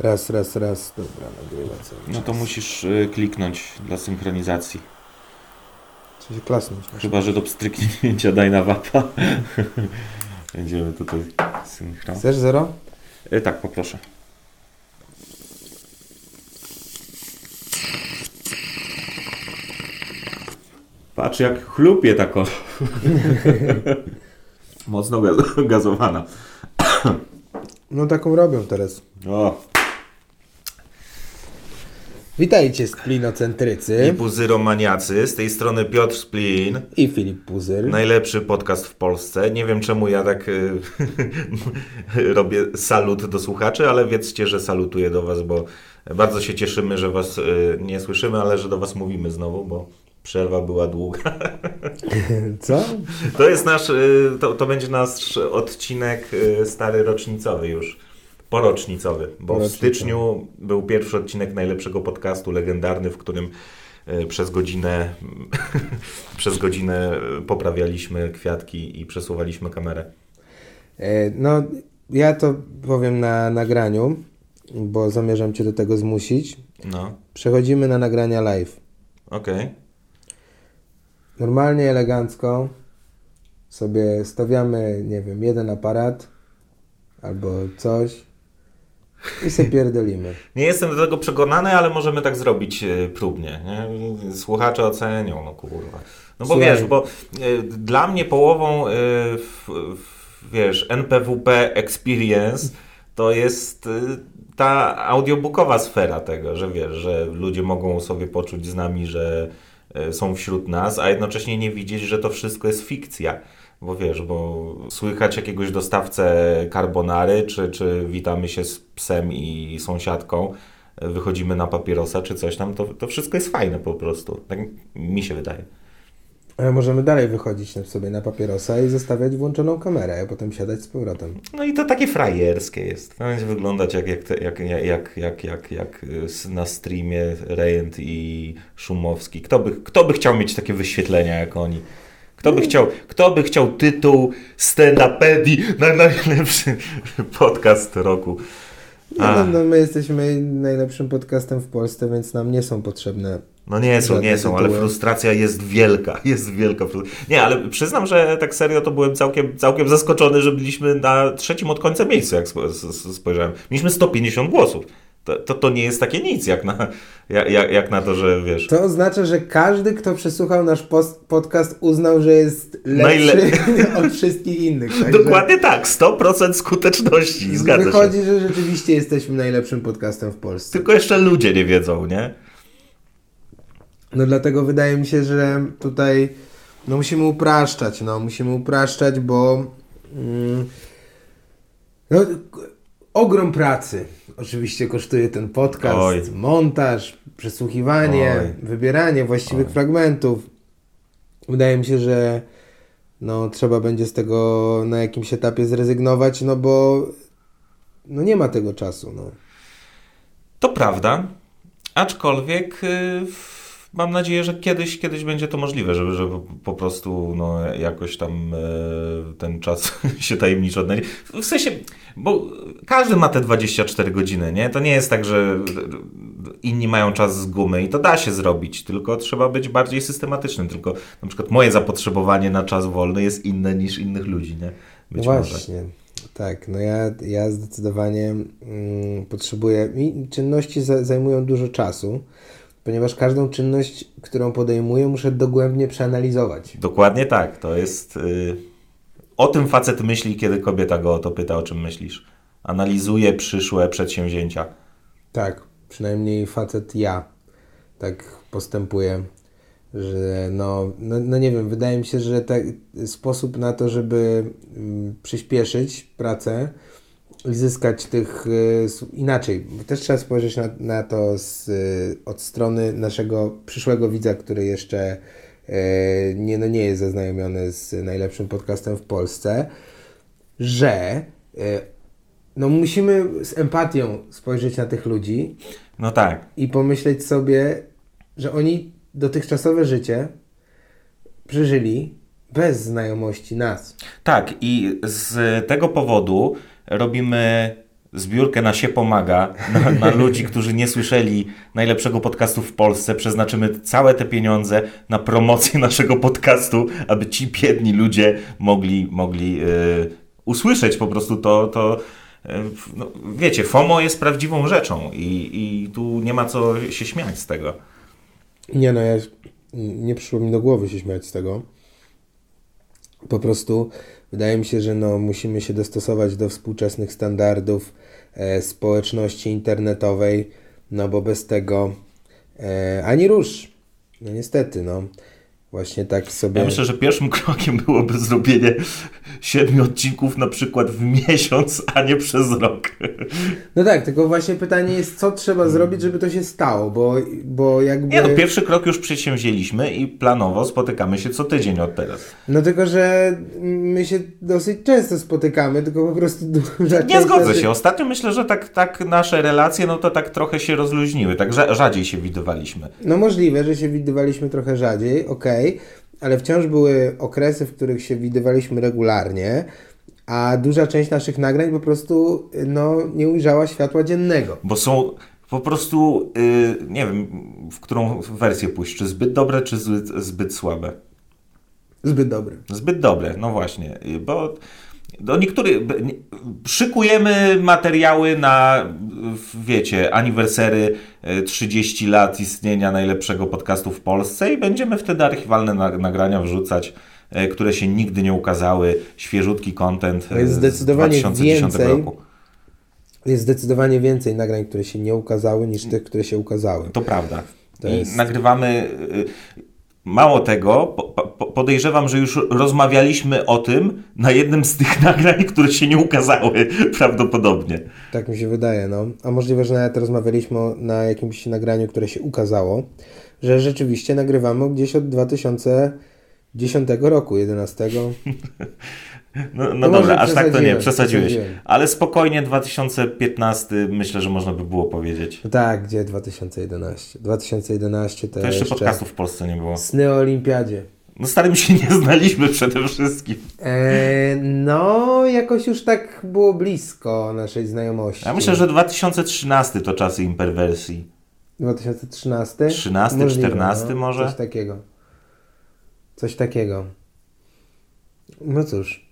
Raz, raz, raz. Dobra, nagrywa cały No czas. to musisz y, kliknąć dla synchronizacji. Trzeba się klasnąć. Chyba, że do pstryknięcia daj na wapa. Będziemy tutaj synchro. Chcesz zero? Y, tak, poproszę. Patrz jak chlupie tako. Mocno gaz- gazowana. No taką robią teraz. O, Witajcie splinocentrycy i puzyromaniacy. Z tej strony Piotr Splin. i Filip Puzyr. Najlepszy podcast w Polsce. Nie wiem czemu ja tak y, robię salut do słuchaczy, ale wiedzcie, że salutuję do Was, bo bardzo się cieszymy, że Was y, nie słyszymy, ale że do Was mówimy znowu, bo przerwa była długa. Co? To jest nasz, y, to, to będzie nasz odcinek stary rocznicowy już. Porocznicowy, bo w styczniu był pierwszy odcinek najlepszego podcastu, legendarny, w którym y, przez godzinę przez godzinę poprawialiśmy kwiatki i przesuwaliśmy kamerę. E, No, ja to powiem na nagraniu, bo zamierzam Cię do tego zmusić. No, Przechodzimy na nagrania live. okej. Normalnie, elegancko sobie stawiamy, nie wiem, jeden aparat albo coś i sobie pierdolimy. Nie jestem do tego przekonany, ale możemy tak zrobić y, próbnie. Nie? Słuchacze ocenią, no kurwa. No bo Słuchaj. wiesz, bo y, dla mnie połową, y, wiesz, NPWP Experience to jest y, ta audiobookowa sfera tego, że wiesz, że ludzie mogą sobie poczuć z nami, że są wśród nas, a jednocześnie nie widzieć, że to wszystko jest fikcja. Bo wiesz, bo słychać jakiegoś dostawcę carbonary, czy, czy witamy się z psem i sąsiadką, wychodzimy na papierosa, czy coś tam, to, to wszystko jest fajne po prostu. Tak mi się wydaje. Ale możemy dalej wychodzić sobie na papierosa i zostawiać włączoną kamerę, a potem siadać z powrotem. No i to takie frajerskie jest. To będzie wyglądać jak, jak, te, jak, jak, jak, jak, jak, y, na streamie Rejent i Szumowski. Kto by, kto by chciał mieć takie wyświetlenia jak oni? Kto by chciał, kto by chciał tytuł stand-upedii na najlepszy podcast roku? No, no, no, my jesteśmy najlepszym podcastem w Polsce, więc nam nie są potrzebne. No nie są, nie są, ale tytuły. frustracja jest wielka, jest wielka. Nie, ale przyznam, że tak serio to byłem całkiem, całkiem zaskoczony, że byliśmy na trzecim od końca miejscu, jak spojrzałem. Mieliśmy 150 głosów. To, to, to nie jest takie nic, jak na, jak, jak, na to, że wiesz... To oznacza, że każdy, kto przesłuchał nasz post- podcast, uznał, że jest lepszy od wszystkich innych. Dokładnie tak, 100% skuteczności, zgadza się. Wychodzi, że rzeczywiście jesteśmy najlepszym podcastem w Polsce. Tylko jeszcze ludzie nie wiedzą, nie? No dlatego wydaje mi się, że tutaj no musimy upraszczać, no musimy upraszczać, bo mm, no, ogrom pracy oczywiście kosztuje ten podcast, Oj. montaż, przesłuchiwanie, Oj. wybieranie właściwych Oj. fragmentów. Wydaje mi się, że no trzeba będzie z tego na jakimś etapie zrezygnować, no bo no nie ma tego czasu, no. To prawda, aczkolwiek y, w- mam nadzieję, że kiedyś, kiedyś będzie to możliwe, żeby, żeby po prostu no, jakoś tam y, ten czas się tajemniczo odnajdzie. W sensie, bo każdy ma te 24 godziny, nie? To nie jest tak, że inni mają czas z gumy i to da się zrobić, tylko trzeba być bardziej systematycznym. Tylko na przykład moje zapotrzebowanie na czas wolny jest inne niż innych ludzi, nie? Być no może. właśnie. Tak, no ja, ja zdecydowanie mm, potrzebuję. Mi czynności za, zajmują dużo czasu, ponieważ każdą czynność, którą podejmuję, muszę dogłębnie przeanalizować. Dokładnie tak. To jest. Y, o tym facet myśli, kiedy kobieta go o to pyta, o czym myślisz. Analizuje przyszłe przedsięwzięcia. Tak, przynajmniej facet ja tak postępuję, że no, no, no nie wiem, wydaje mi się, że tak, sposób na to, żeby mm, przyspieszyć pracę zyskać tych s- inaczej. Też trzeba spojrzeć na, na to z, y, od strony naszego przyszłego widza, który jeszcze y, nie, no nie jest zaznajomiony z najlepszym podcastem w Polsce, że no musimy z empatią spojrzeć na tych ludzi No tak. i pomyśleć sobie, że oni dotychczasowe życie przeżyli bez znajomości nas. Tak, i z tego powodu robimy zbiórkę na się pomaga, na, na, ludzi, którzy nie słyszeli najlepszego podcastu w Polsce. Przeznaczymy całe te pieniądze na promocję naszego podcastu, aby ci biedni ludzie mogli, mogli yy, usłyszeć po prostu to. to yy, no, wiecie, FOMO jest prawdziwą rzeczą i, i tu nie ma co się śmiać z tego. Nie no, ja, nie przyszło mi do głowy się śmiać z tego. Po prostu wydaje mi się, że no, musimy się dostosować do współczesnych standardów e, społeczności internetowej, no bo bez tego e, ani rusz. No niestety, no. Właśnie tak sobie. Ja myślę, że pierwszym krokiem byłoby zrobienie siedmiu odcinków na przykład w miesiąc, a nie przez rok. No tak, tylko właśnie pytanie jest, co trzeba zrobić, żeby to się stało, bo, bo jakby... Nie no, pierwszy krok już przedsięwzięliśmy i planowo spotykamy się co tydzień od teraz. No tylko, że my się dosyć często spotykamy, tylko po prostu... Nie zgodzę się. Ostatnio myślę, że tak, tak nasze relacje, no to tak trochę się rozluźniły, tak rzadziej się widywaliśmy. No możliwe, że się widywaliśmy trochę rzadziej, okej. Okay ale wciąż były okresy, w których się widywaliśmy regularnie, a duża część naszych nagrań po prostu no, nie ujrzała światła dziennego. Bo są po prostu, yy, nie wiem, w którą wersję pójść, czy zbyt dobre, czy zbyt, zbyt słabe? Zbyt dobre. Zbyt dobre, no właśnie, bo do niektórych szykujemy materiały na, wiecie, aniwersery 30 e, lat istnienia najlepszego podcastu w Polsce i będziemy wtedy archiwalne nagrania wrzucać, e, które się nigdy nie ukazały, świeżutki content to jest zdecydowanie z 2010 więcej, roku. Jest zdecydowanie więcej nagrań, które się nie ukazały, niż tych, które się ukazały. To prawda. To jest... nagrywamy Mało tego, podejrzewam, że już rozmawialiśmy o tym na jednym z tych nagrań, które się nie ukazały prawdopodobnie. Tak mi się wydaje, no. A możliwe, że nawet rozmawialiśmy na jakimś nagraniu, które się ukazało, że rzeczywiście nagrywamy gdzieś od 2010 roku, 11. No, no dobra, aż tak to nie, przesadziłeś. Ale spokojnie 2015 myślę, że można by było powiedzieć. No tak, gdzie 2011? 2011 to, to jeszcze, jeszcze podcastów w Polsce nie było. Sny o Olimpiadzie. No starym się nie znaliśmy przede wszystkim. E, no, jakoś już tak było blisko naszej znajomości. Ja myślę, że 2013 to czasy imperwersji. 2013? 13, Możliwe, 14 no, może? Coś takiego. Coś takiego. No cóż.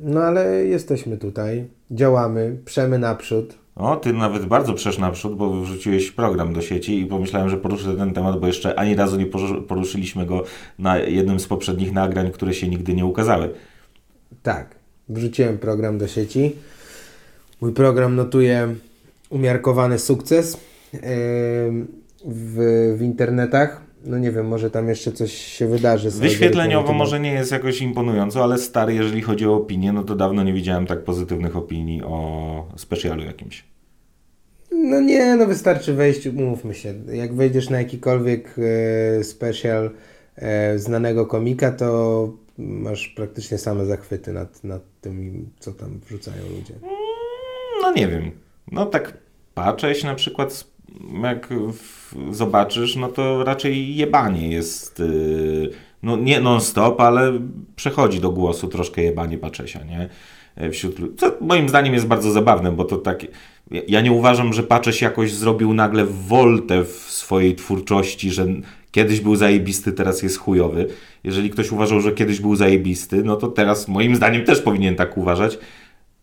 No ale jesteśmy tutaj, działamy, przemy naprzód. O, ty nawet bardzo przesz naprzód, bo wrzuciłeś program do sieci i pomyślałem, że poruszę ten temat, bo jeszcze ani razu nie poruszyliśmy go na jednym z poprzednich nagrań, które się nigdy nie ukazały. Tak, wrzuciłem program do sieci. Mój program notuje umiarkowany sukces w, w internetach no nie wiem, może tam jeszcze coś się wydarzy. Wyświetleniowo może nie jest jakoś imponująco, ale stary, jeżeli chodzi o opinię, no to dawno nie widziałem tak pozytywnych opinii o specjalu jakimś. No nie, no wystarczy wejść, umówmy się. Jak wejdziesz na jakikolwiek e, special e, znanego komika, to masz praktycznie same zachwyty nad, nad tym, co tam wrzucają ludzie. Mm, no nie wiem. No tak patrzę się na przykład jak zobaczysz, no to raczej jebanie jest. Yy, no nie non-stop, ale przechodzi do głosu troszkę jebanie Paczesia, nie? E, wśród, co moim zdaniem jest bardzo zabawne, bo to tak. Ja nie uważam, że Pacześ jakoś zrobił nagle woltę w swojej twórczości, że kiedyś był zajebisty, teraz jest chujowy. Jeżeli ktoś uważał, że kiedyś był zajebisty, no to teraz moim zdaniem też powinien tak uważać.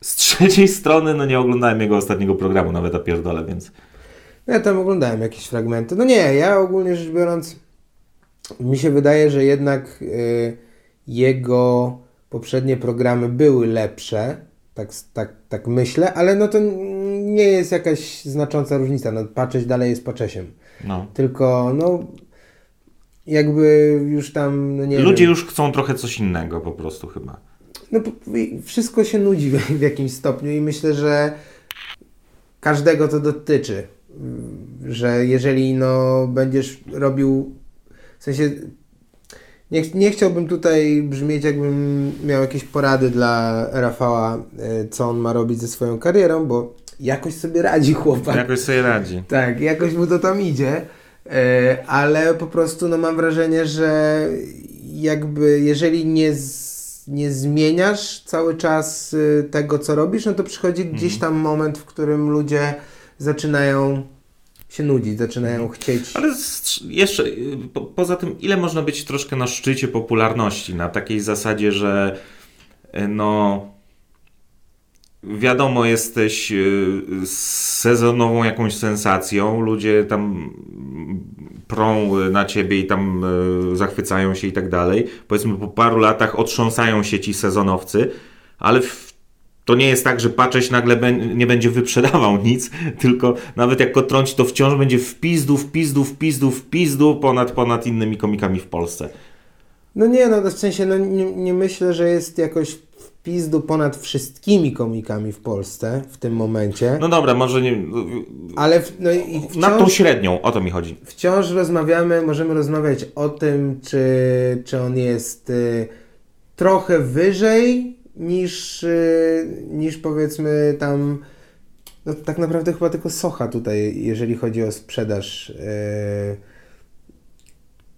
Z trzeciej strony, no nie oglądałem jego ostatniego programu, nawet a pierdolę, więc... Ja tam oglądałem jakieś fragmenty. No nie, ja ogólnie rzecz biorąc, mi się wydaje, że jednak y, jego poprzednie programy były lepsze, tak, tak, tak myślę, ale no to nie jest jakaś znacząca różnica. No, Patrzeć dalej jest Paczesiem. No. Tylko no jakby już tam, no nie Ludzie wiem. już chcą trochę coś innego po prostu chyba. No wszystko się nudzi w jakimś stopniu i myślę, że każdego to dotyczy że jeżeli no, będziesz robił, w sensie nie, nie chciałbym tutaj brzmieć jakbym miał jakieś porady dla Rafała, e, co on ma robić ze swoją karierą, bo jakoś sobie radzi chłopak. Jakoś sobie radzi. Tak, jakoś mu to tam idzie, e, ale po prostu no, mam wrażenie, że jakby jeżeli nie z nie zmieniasz cały czas y, tego, co robisz, no to przychodzi gdzieś tam moment, w którym ludzie zaczynają się nudzić, zaczynają chcieć. Ale jeszcze, y, po, poza tym, ile można być troszkę na szczycie popularności? Na takiej zasadzie, że y, no. Wiadomo, jesteś y, sezonową jakąś sensacją, ludzie tam prą na ciebie i tam zachwycają się i tak dalej. Powiedzmy, po paru latach otrząsają się ci sezonowcy, ale w to nie jest tak, że Paczeć nagle nie będzie wyprzedawał nic, tylko nawet jak go trąci, to wciąż będzie w pizdu, w pizdu, w pizdu, w pizdu ponad, ponad innymi komikami w Polsce. No nie, no w sensie, no nie, nie myślę, że jest jakoś w pizdu ponad wszystkimi komikami w Polsce w tym momencie, No dobra, może nie... ale w, no i Nad tą wciąż, średnią, o to mi chodzi. wciąż rozmawiamy, możemy rozmawiać o tym, czy, czy on jest y, trochę wyżej niż, y, niż powiedzmy tam, no tak naprawdę chyba tylko Socha tutaj, jeżeli chodzi o sprzedaż, y,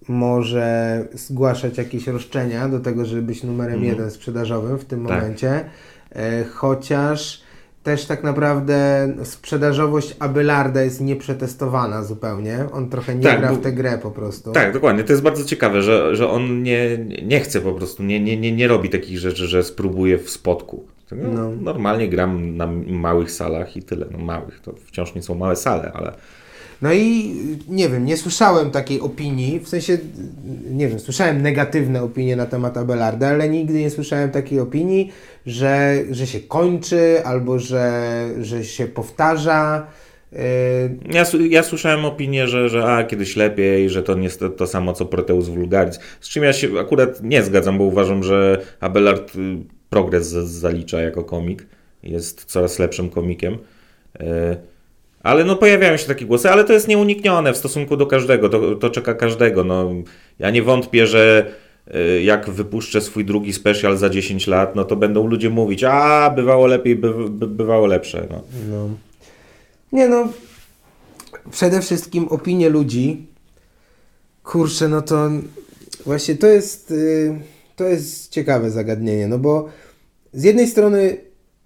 może zgłaszać jakieś roszczenia do tego, żeby być numerem Mhm. jeden sprzedażowym w tym Tak. momencie, e, chociaż też tak naprawdę sprzedażowość Abelarda jest nieprzetestowana zupełnie. On trochę nie Tak, gra w tę grę po prostu. Tak, dokładnie. To jest bardzo ciekawe, że, że on nie, nie chce po prostu, nie, nie, nie, nie robi takich rzeczy, że spróbuje w spotku. Tylko No. Normalnie gram na małych salach i tyle. No małych, to wciąż nie są małe sale, ale... No i nie wiem, nie słyszałem takiej opinii, w sensie, nie wiem, słyszałem negatywne opinie na temat Abelarda, ale nigdy nie słyszałem takiej opinii, że, że się kończy albo że, że się powtarza. Yy, Ja, ja słyszałem opinię, że, że a, kiedyś lepiej, że to nie jest to, to samo co Proteus Vulgaris, z czym ja się akurat nie zgadzam, bo uważam, że Abelard y, progres zalicza jako komik, jest coraz lepszym komikiem. Y, Ale no pojawiają się takie głosy, ale to jest nieuniknione w stosunku do każdego, to, to czeka każdego. No, ja nie wątpię, że y, jak wypuszczę swój drugi special za 10 lat, no to będą ludzie mówić, a bywało lepiej, by, by, bywało lepsze. No. No. Nie no, przede wszystkim opinie ludzi. Kurczę, no to właśnie to jest, y, to jest ciekawe zagadnienie, no bo z jednej strony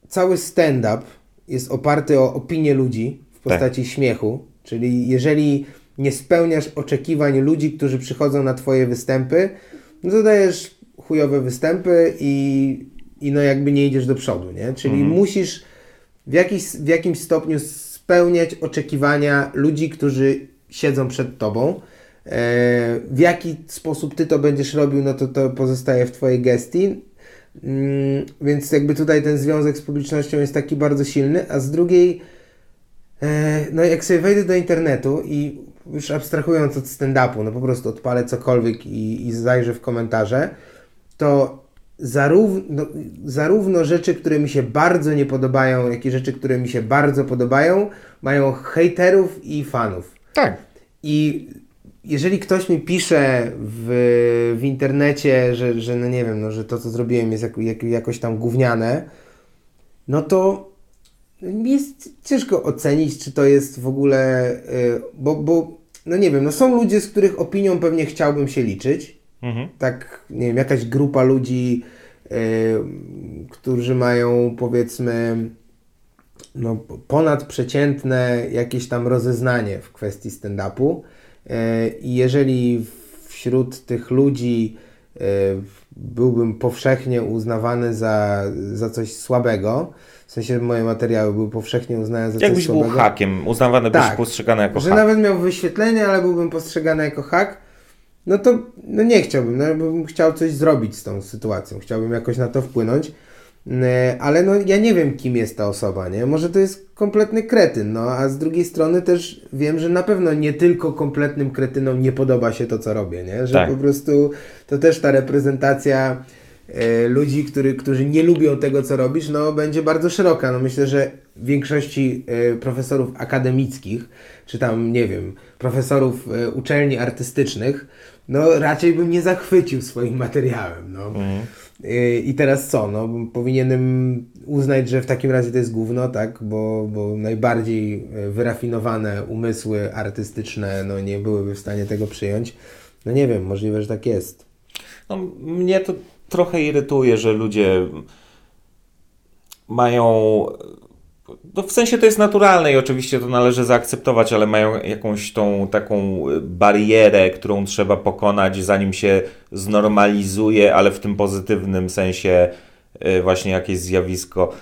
cały stand-up jest oparty o opinię ludzi w postaci śmiechu, czyli jeżeli nie spełniasz oczekiwań ludzi, którzy przychodzą na twoje występy, no to dajesz chujowe występy i, i no jakby nie idziesz do przodu, nie? Czyli musisz w, jakiś, w jakimś stopniu spełniać oczekiwania ludzi, którzy siedzą przed tobą. E, w jaki sposób ty to będziesz robił, no to to pozostaje w twojej gestii. Mm, więc jakby tutaj ten związek z publicznością jest taki bardzo silny, a z drugiej, e, no jak sobie wejdę do internetu i już abstrahując od stand-upu, no po prostu odpalę cokolwiek i, i zajrzę w komentarze, to zarówno, zarówno rzeczy, które mi się bardzo nie podobają, jak i rzeczy, które mi się bardzo podobają, mają hejterów i fanów. Tak. I jeżeli ktoś mi pisze w, w internecie, że, że no nie wiem, no, że to co zrobiłem jest jak, jak, jakoś tam gówniane, no to jest ciężko ocenić, czy to jest w ogóle, y, bo, bo no nie wiem, no są ludzie, z których opinią pewnie chciałbym się liczyć, Mhm. tak, nie wiem, jakaś grupa ludzi, y, którzy mają powiedzmy no, ponadprzeciętne jakieś tam rozeznanie w kwestii stand-upu y, i jeżeli wśród tych ludzi byłbym powszechnie uznawany za, za coś słabego, w sensie moje materiały były powszechnie uznane za Jakbyś coś był słabego. hakiem, uznawany byś Tak. postrzegany jako Że hak. nawet miał wyświetlenie, ale byłbym postrzegany jako hak, no to no nie chciałbym, no bym chciał coś zrobić z tą sytuacją, chciałbym jakoś na to wpłynąć, E, ale no ja nie wiem kim jest ta osoba, nie? Może to jest kompletny kretyn, no a z drugiej strony też wiem, że na pewno nie tylko kompletnym kretynom nie podoba się to, co robię, nie? Że Tak. po prostu to też ta reprezentacja ludzi, który, którzy nie lubią tego, co robisz, no będzie bardzo szeroka. No myślę, że większości e, profesorów akademickich, czy tam, nie wiem, profesorów e, uczelni artystycznych, no raczej bym nie zachwycił swoim materiałem, no. E, I teraz co, no powinienem uznać, że w takim razie to jest gówno, tak, bo, bo najbardziej e, wyrafinowane umysły artystyczne, no nie byłyby w stanie tego przyjąć. No nie wiem, możliwe, że tak jest. No, mnie to trochę irytuje, że ludzie mają. No w sensie to jest naturalne i oczywiście to należy zaakceptować, ale mają jakąś tą taką barierę, którą trzeba pokonać, zanim się znormalizuje, ale w tym pozytywnym sensie y, właśnie jakieś zjawisko.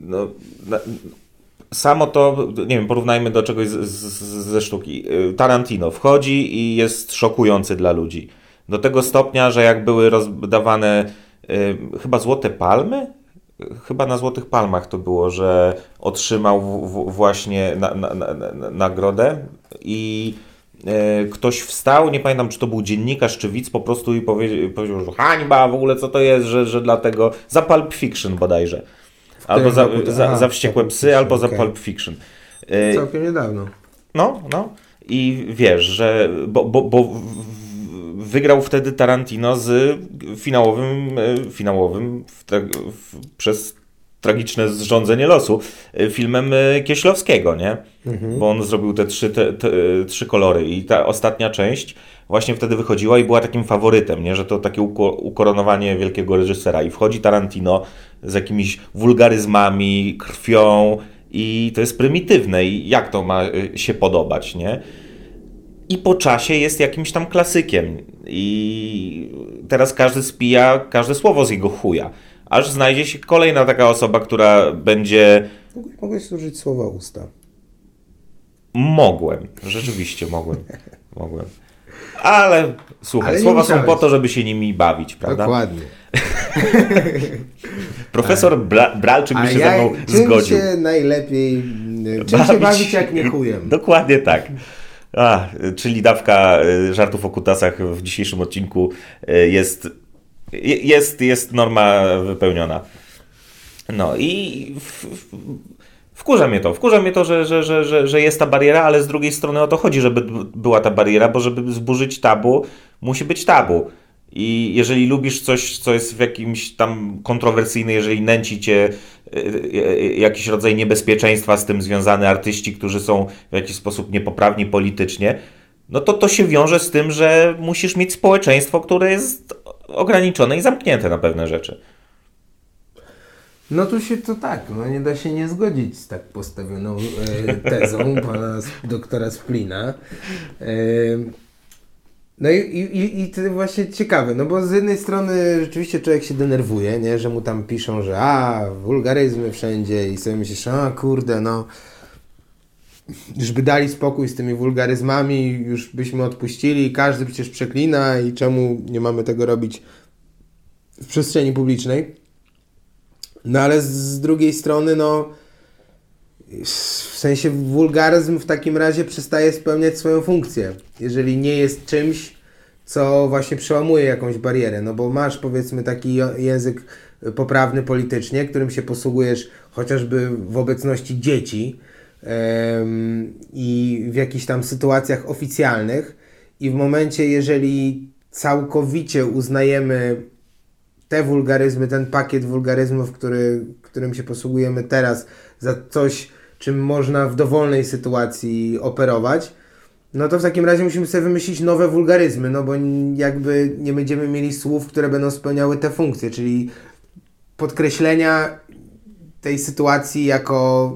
No, samo to, nie wiem, porównajmy do czegoś z, z, ze sztuki. Y, Tarantino wchodzi i jest szokujący dla ludzi. Do tego stopnia, że jak były rozdawane y, chyba złote palmy, chyba na Złotych Palmach to było, że otrzymał w, w, właśnie na, na, na, nagrodę i e, ktoś wstał, nie pamiętam czy to był dziennikarz czy widz po prostu i powiedział, powiedział że hańba w ogóle co to jest, że, że dlatego za Pulp Fiction bodajże. Albo za, za, za Wściekłe Psy, albo okay. za Pulp Fiction. Całkiem niedawno. No, no. I wiesz, że bo, bo, bo wygrał wtedy Tarantino z finałowym, e, finałowym w, w, przez tragiczne zrządzenie losu e, filmem e, Kieślowskiego, nie? Mhm. Bo on zrobił te trzy, te, te, trzy kolory i ta ostatnia część właśnie wtedy wychodziła i była takim faworytem, nie? Że to takie ukoronowanie wielkiego reżysera i wchodzi Tarantino z jakimiś wulgaryzmami, krwią i to jest prymitywne i jak to ma się podobać, nie? I po czasie jest jakimś tam klasykiem. I teraz każdy spija każde słowo z jego chuja. Aż znajdzie się kolejna taka osoba, która będzie. Mogłeś użyć słowa usta. Mogłem, rzeczywiście mogłem. mogłem. Ale słuchaj, Ale słowa są po to, żeby się nimi bawić, prawda? Dokładnie. Profesor Bra Bralczyk by się ja, ze mną czym zgodził. się najlepiej, czym bawić, się bawić jak nie chujem? Dokładnie tak. A, czyli dawka y, żartów o kutasach w dzisiejszym odcinku y, jest, jest, jest norma wypełniona. No i wkurza mnie to. Wkurza mnie to, że, że, że, że, że jest ta bariera, ale z drugiej strony o to chodzi, żeby była ta bariera, bo żeby zburzyć tabu, musi być tabu. I jeżeli lubisz coś, co jest w jakimś tam kontrowersyjne, jeżeli nęci cię e, e, jakiś rodzaj niebezpieczeństwa z tym związane, artyści, którzy są w jakiś sposób niepoprawni politycznie, no to to się wiąże z tym, że musisz mieć społeczeństwo, które jest ograniczone i zamknięte na pewne rzeczy. No tu się to tak, no nie da się nie zgodzić z tak postawioną e, tezą pana doktora Splina. E, no i, i, i to właśnie ciekawe, no bo z jednej strony rzeczywiście człowiek się denerwuje, nie, że mu tam piszą, że a, wulgaryzmy wszędzie i sobie myślisz, a kurde, no już by dali spokój z tymi wulgaryzmami, już byśmy odpuścili, każdy przecież przeklina i czemu nie mamy tego robić w przestrzeni publicznej. No ale z drugiej strony, no w sensie wulgaryzm w takim razie przestaje spełniać swoją funkcję, jeżeli nie jest czymś, co właśnie przełamuje jakąś barierę, no bo masz powiedzmy taki język poprawny politycznie, którym się posługujesz chociażby w obecności dzieci i w jakichś tam sytuacjach oficjalnych. I w momencie, jeżeli całkowicie uznajemy te wulgaryzmy, ten pakiet wulgaryzmów, który, którym się posługujemy teraz za coś, czym można w dowolnej sytuacji operować, no to w takim razie musimy sobie wymyślić nowe wulgaryzmy, no bo jakby nie będziemy mieli słów, które będą spełniały te funkcje, czyli podkreślenia tej sytuacji jako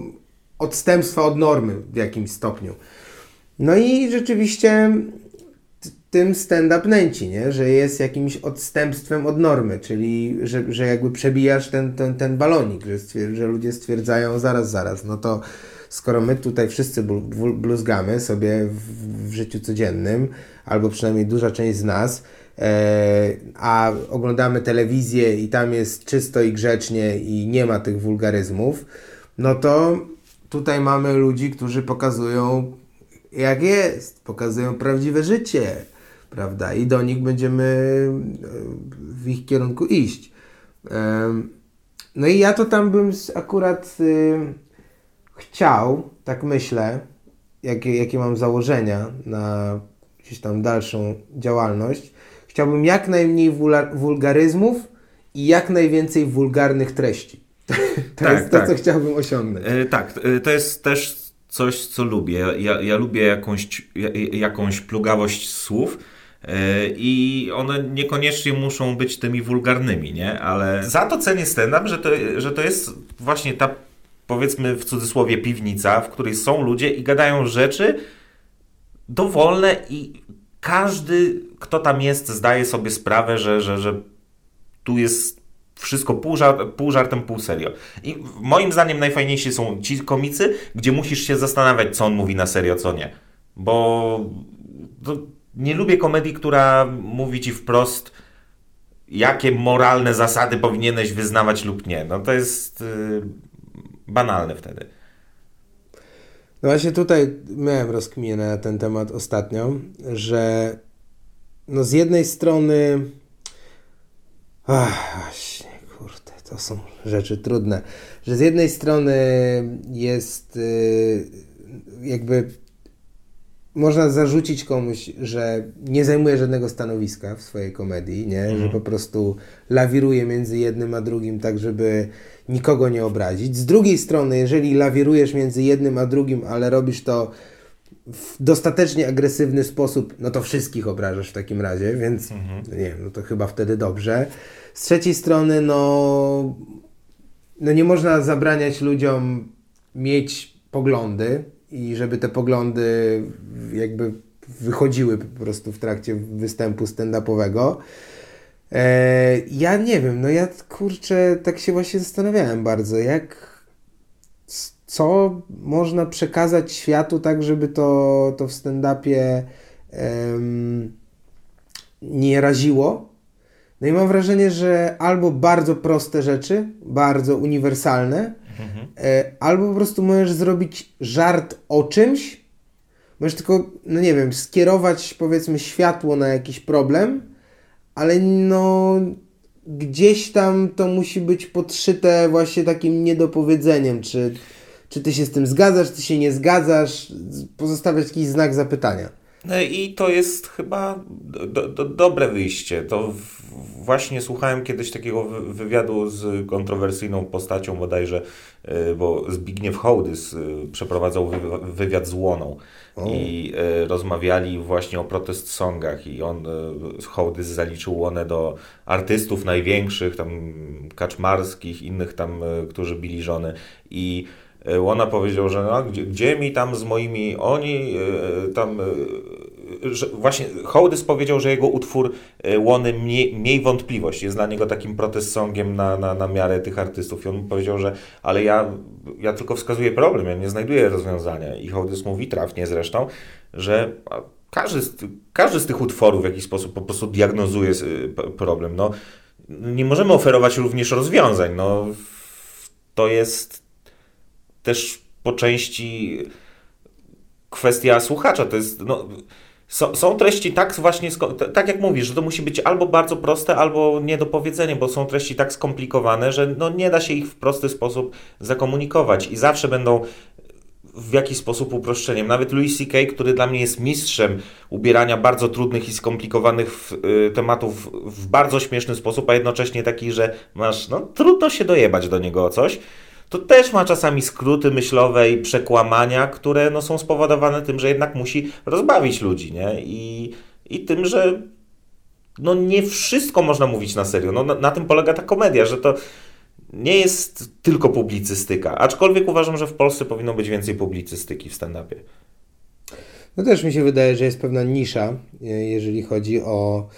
odstępstwa od normy w jakimś stopniu. No i rzeczywiście tym stand-up nęci, nie? że jest jakimś odstępstwem od normy, czyli że, że jakby przebijasz ten, ten, ten balonik, że, że ludzie stwierdzają zaraz, zaraz, no to skoro my tutaj wszyscy bluzgamy sobie w, w życiu codziennym, albo przynajmniej duża część z nas, e, a oglądamy telewizję i tam jest czysto i grzecznie i nie ma tych wulgaryzmów, no to tutaj mamy ludzi, którzy pokazują jak jest, pokazują prawdziwe życie, prawda? I do nich będziemy e, w ich kierunku iść. No i ja to tam bym akurat y, chciał, tak myślę, jakie, jakie mam założenia na gdzieś tam dalszą działalność, chciałbym jak najmniej wulgaryzmów i jak najwięcej wulgarnych treści. To tak, jest to, tak. co chciałbym osiągnąć. E, tak, e, to jest też coś, co lubię. Ja, ja lubię jakąś, jakąś plugawość słów, I one niekoniecznie muszą być tymi wulgarnymi, nie? Ale za to cenię stand-up, że to, że to jest właśnie ta, powiedzmy w cudzysłowie, piwnica, w której są ludzie i gadają rzeczy dowolne i każdy, kto tam jest, zdaje sobie sprawę, że, że, że tu jest wszystko pół, żart, pół żartem, pół serio. I moim zdaniem najfajniejsi są ci komicy, gdzie musisz się zastanawiać, co on mówi na serio, co nie. Bo nie lubię komedii, która mówi ci wprost, jakie moralne zasady powinieneś wyznawać lub nie. No to jest yy, banalne wtedy. No właśnie tutaj miałem rozkminę na ten temat ostatnio, że no z jednej strony ach, właśnie, kurde, to są rzeczy trudne, że z jednej strony jest yy, jakby można zarzucić komuś, że nie zajmuje żadnego stanowiska w swojej komedii, nie? Mhm. że po prostu lawiruje między jednym a drugim, tak żeby nikogo nie obrazić. Z drugiej strony, jeżeli lawirujesz między jednym a drugim, ale robisz to w dostatecznie agresywny sposób, no to wszystkich obrażasz w takim razie, więc mhm. nie wiem, no to chyba wtedy dobrze. Z trzeciej strony, no, no nie można zabraniać ludziom mieć poglądy, i żeby te poglądy jakby wychodziły po prostu w trakcie występu stand-upowego. E, ja nie wiem, no ja kurczę, tak się właśnie zastanawiałem bardzo, jak co można przekazać światu tak, żeby to, to w stand-upie nie raziło. No i mam wrażenie, że albo bardzo proste rzeczy, bardzo uniwersalne, Mhm. Albo po prostu możesz zrobić żart o czymś, możesz tylko, no nie wiem, skierować powiedzmy światło na jakiś problem, ale no gdzieś tam to musi być podszyte właśnie takim niedopowiedzeniem, czy, czy ty się z tym zgadzasz, czy się nie zgadzasz, pozostawiać jakiś znak zapytania. No i to jest chyba do, do, dobre wyjście. To właśnie słuchałem kiedyś takiego wywiadu z kontrowersyjną postacią bodajże, e, bo Zbigniew Hołdys e, przeprowadzał wywiad z Łoną o. i e, rozmawiali właśnie o protest songach i on, Hołdys zaliczył Łonę do artystów największych, tam kaczmarskich, innych tam, którzy bili żony i Łona powiedział, że no, gdzie, gdzie, mi tam z moimi, oni tam że właśnie Hołdys powiedział, że jego utwór Łony mniej, mniej wątpliwość, jest dla niego takim protest songiem na, na, na miarę tych artystów. I on powiedział, że ale ja, ja tylko wskazuję problem, ja nie znajduję rozwiązania. I Hołdys mówi trafnie zresztą, że każdy z, każdy z tych utworów w jakiś sposób po prostu diagnozuje problem. No, nie możemy oferować również rozwiązań. No, to jest też po części kwestia słuchacza. To jest, no, są, są treści tak właśnie, tak jak mówisz, że to musi być albo bardzo proste, albo nie do powiedzenia, bo są treści tak skomplikowane, że no nie da się ich w prosty sposób zakomunikować i zawsze będą w jakiś sposób uproszczeniem. Nawet Louis C.K., który dla mnie jest mistrzem ubierania bardzo trudnych i skomplikowanych y, tematów w bardzo śmieszny sposób, a jednocześnie taki, że masz, no trudno się dojebać do niego o coś to też ma czasami skróty myślowe i przekłamania, które no, są spowodowane tym, że jednak musi rozbawić ludzi, nie? I, i tym, że no, nie wszystko można mówić na serio. No, na, na tym polega ta komedia, że to nie jest tylko publicystyka. Aczkolwiek uważam, że w Polsce powinno być więcej publicystyki w stand-upie. No też mi się wydaje, że jest pewna nisza, e, jeżeli chodzi o.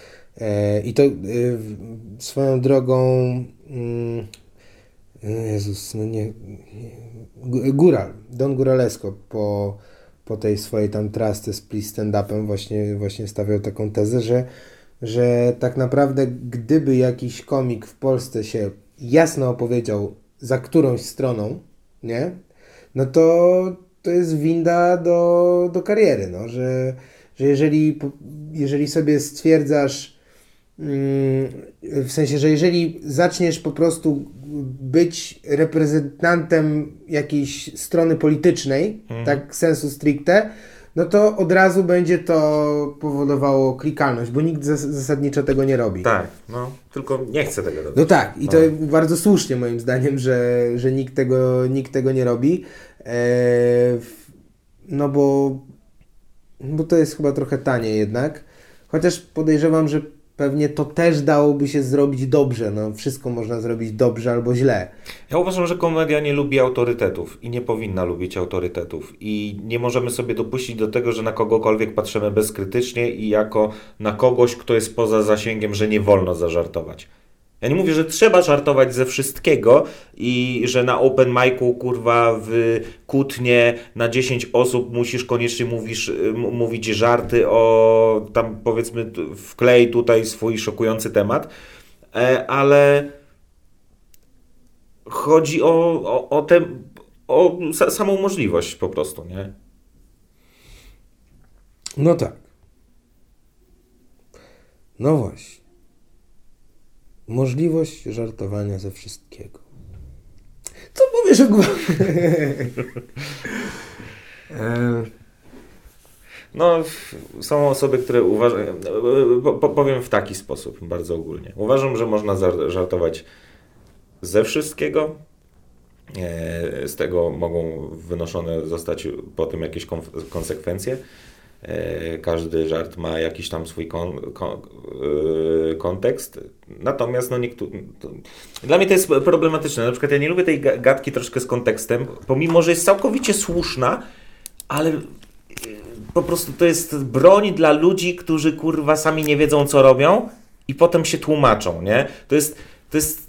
E, I to e, swoją drogą. Mm, Jezus, no nie. Góral, Don Góralesco po, po tej swojej tam trasce z Please Stand-Upem właśnie, właśnie stawiał taką tezę, że, że tak naprawdę gdyby jakiś komik w Polsce się jasno opowiedział za którąś stroną, nie? No to to jest winda do, do kariery, no, że, że jeżeli, jeżeli sobie stwierdzasz, w sensie, że jeżeli zaczniesz po prostu być reprezentantem jakiejś strony politycznej, mhm. tak sensu stricte, no to od razu będzie to powodowało klikalność, bo nikt zasadniczo tego nie robi. Tak, no, tylko nie chce tego robić. No tak, i to no. bardzo słusznie moim zdaniem, że, że nikt, tego, nikt tego nie robi. E, no bo, bo to jest chyba trochę tanie jednak. Chociaż podejrzewam, że pewnie to też dałoby się zrobić dobrze. No, wszystko można zrobić dobrze albo źle. Ja uważam, że komedia nie lubi autorytetów i nie powinna lubić autorytetów. I nie możemy sobie dopuścić do tego, że na kogokolwiek patrzymy bezkrytycznie i jako na kogoś, kto jest poza zasięgiem, że nie wolno zażartować. Ja nie mówię, że trzeba żartować ze wszystkiego i że na open micu, kurwa, w kutnie na 10 osób musisz koniecznie mówisz, mówić żarty o tam powiedzmy wklej tutaj swój szokujący temat, e, ale chodzi o, o, o, o samą możliwość po prostu, nie? No tak. No właśnie możliwość żartowania ze wszystkiego. Co powiesz o No, są osoby, które uważają. Powiem w taki sposób, bardzo ogólnie. Uważam, że można żartować ze wszystkiego. E, z tego mogą wynoszone zostać po tym jakieś konsekwencje. E, każdy żart ma jakiś tam swój kon, kon, yy, kontekst. Natomiast no niektóry, dla mnie to jest problematyczne. Na przykład ja nie lubię tej gadki troszkę z kontekstem, pomimo, że jest całkowicie słuszna, ale e, po prostu to jest broń dla ludzi, którzy kurwa sami nie wiedzą co robią i potem się tłumaczą, nie? To jest, to jest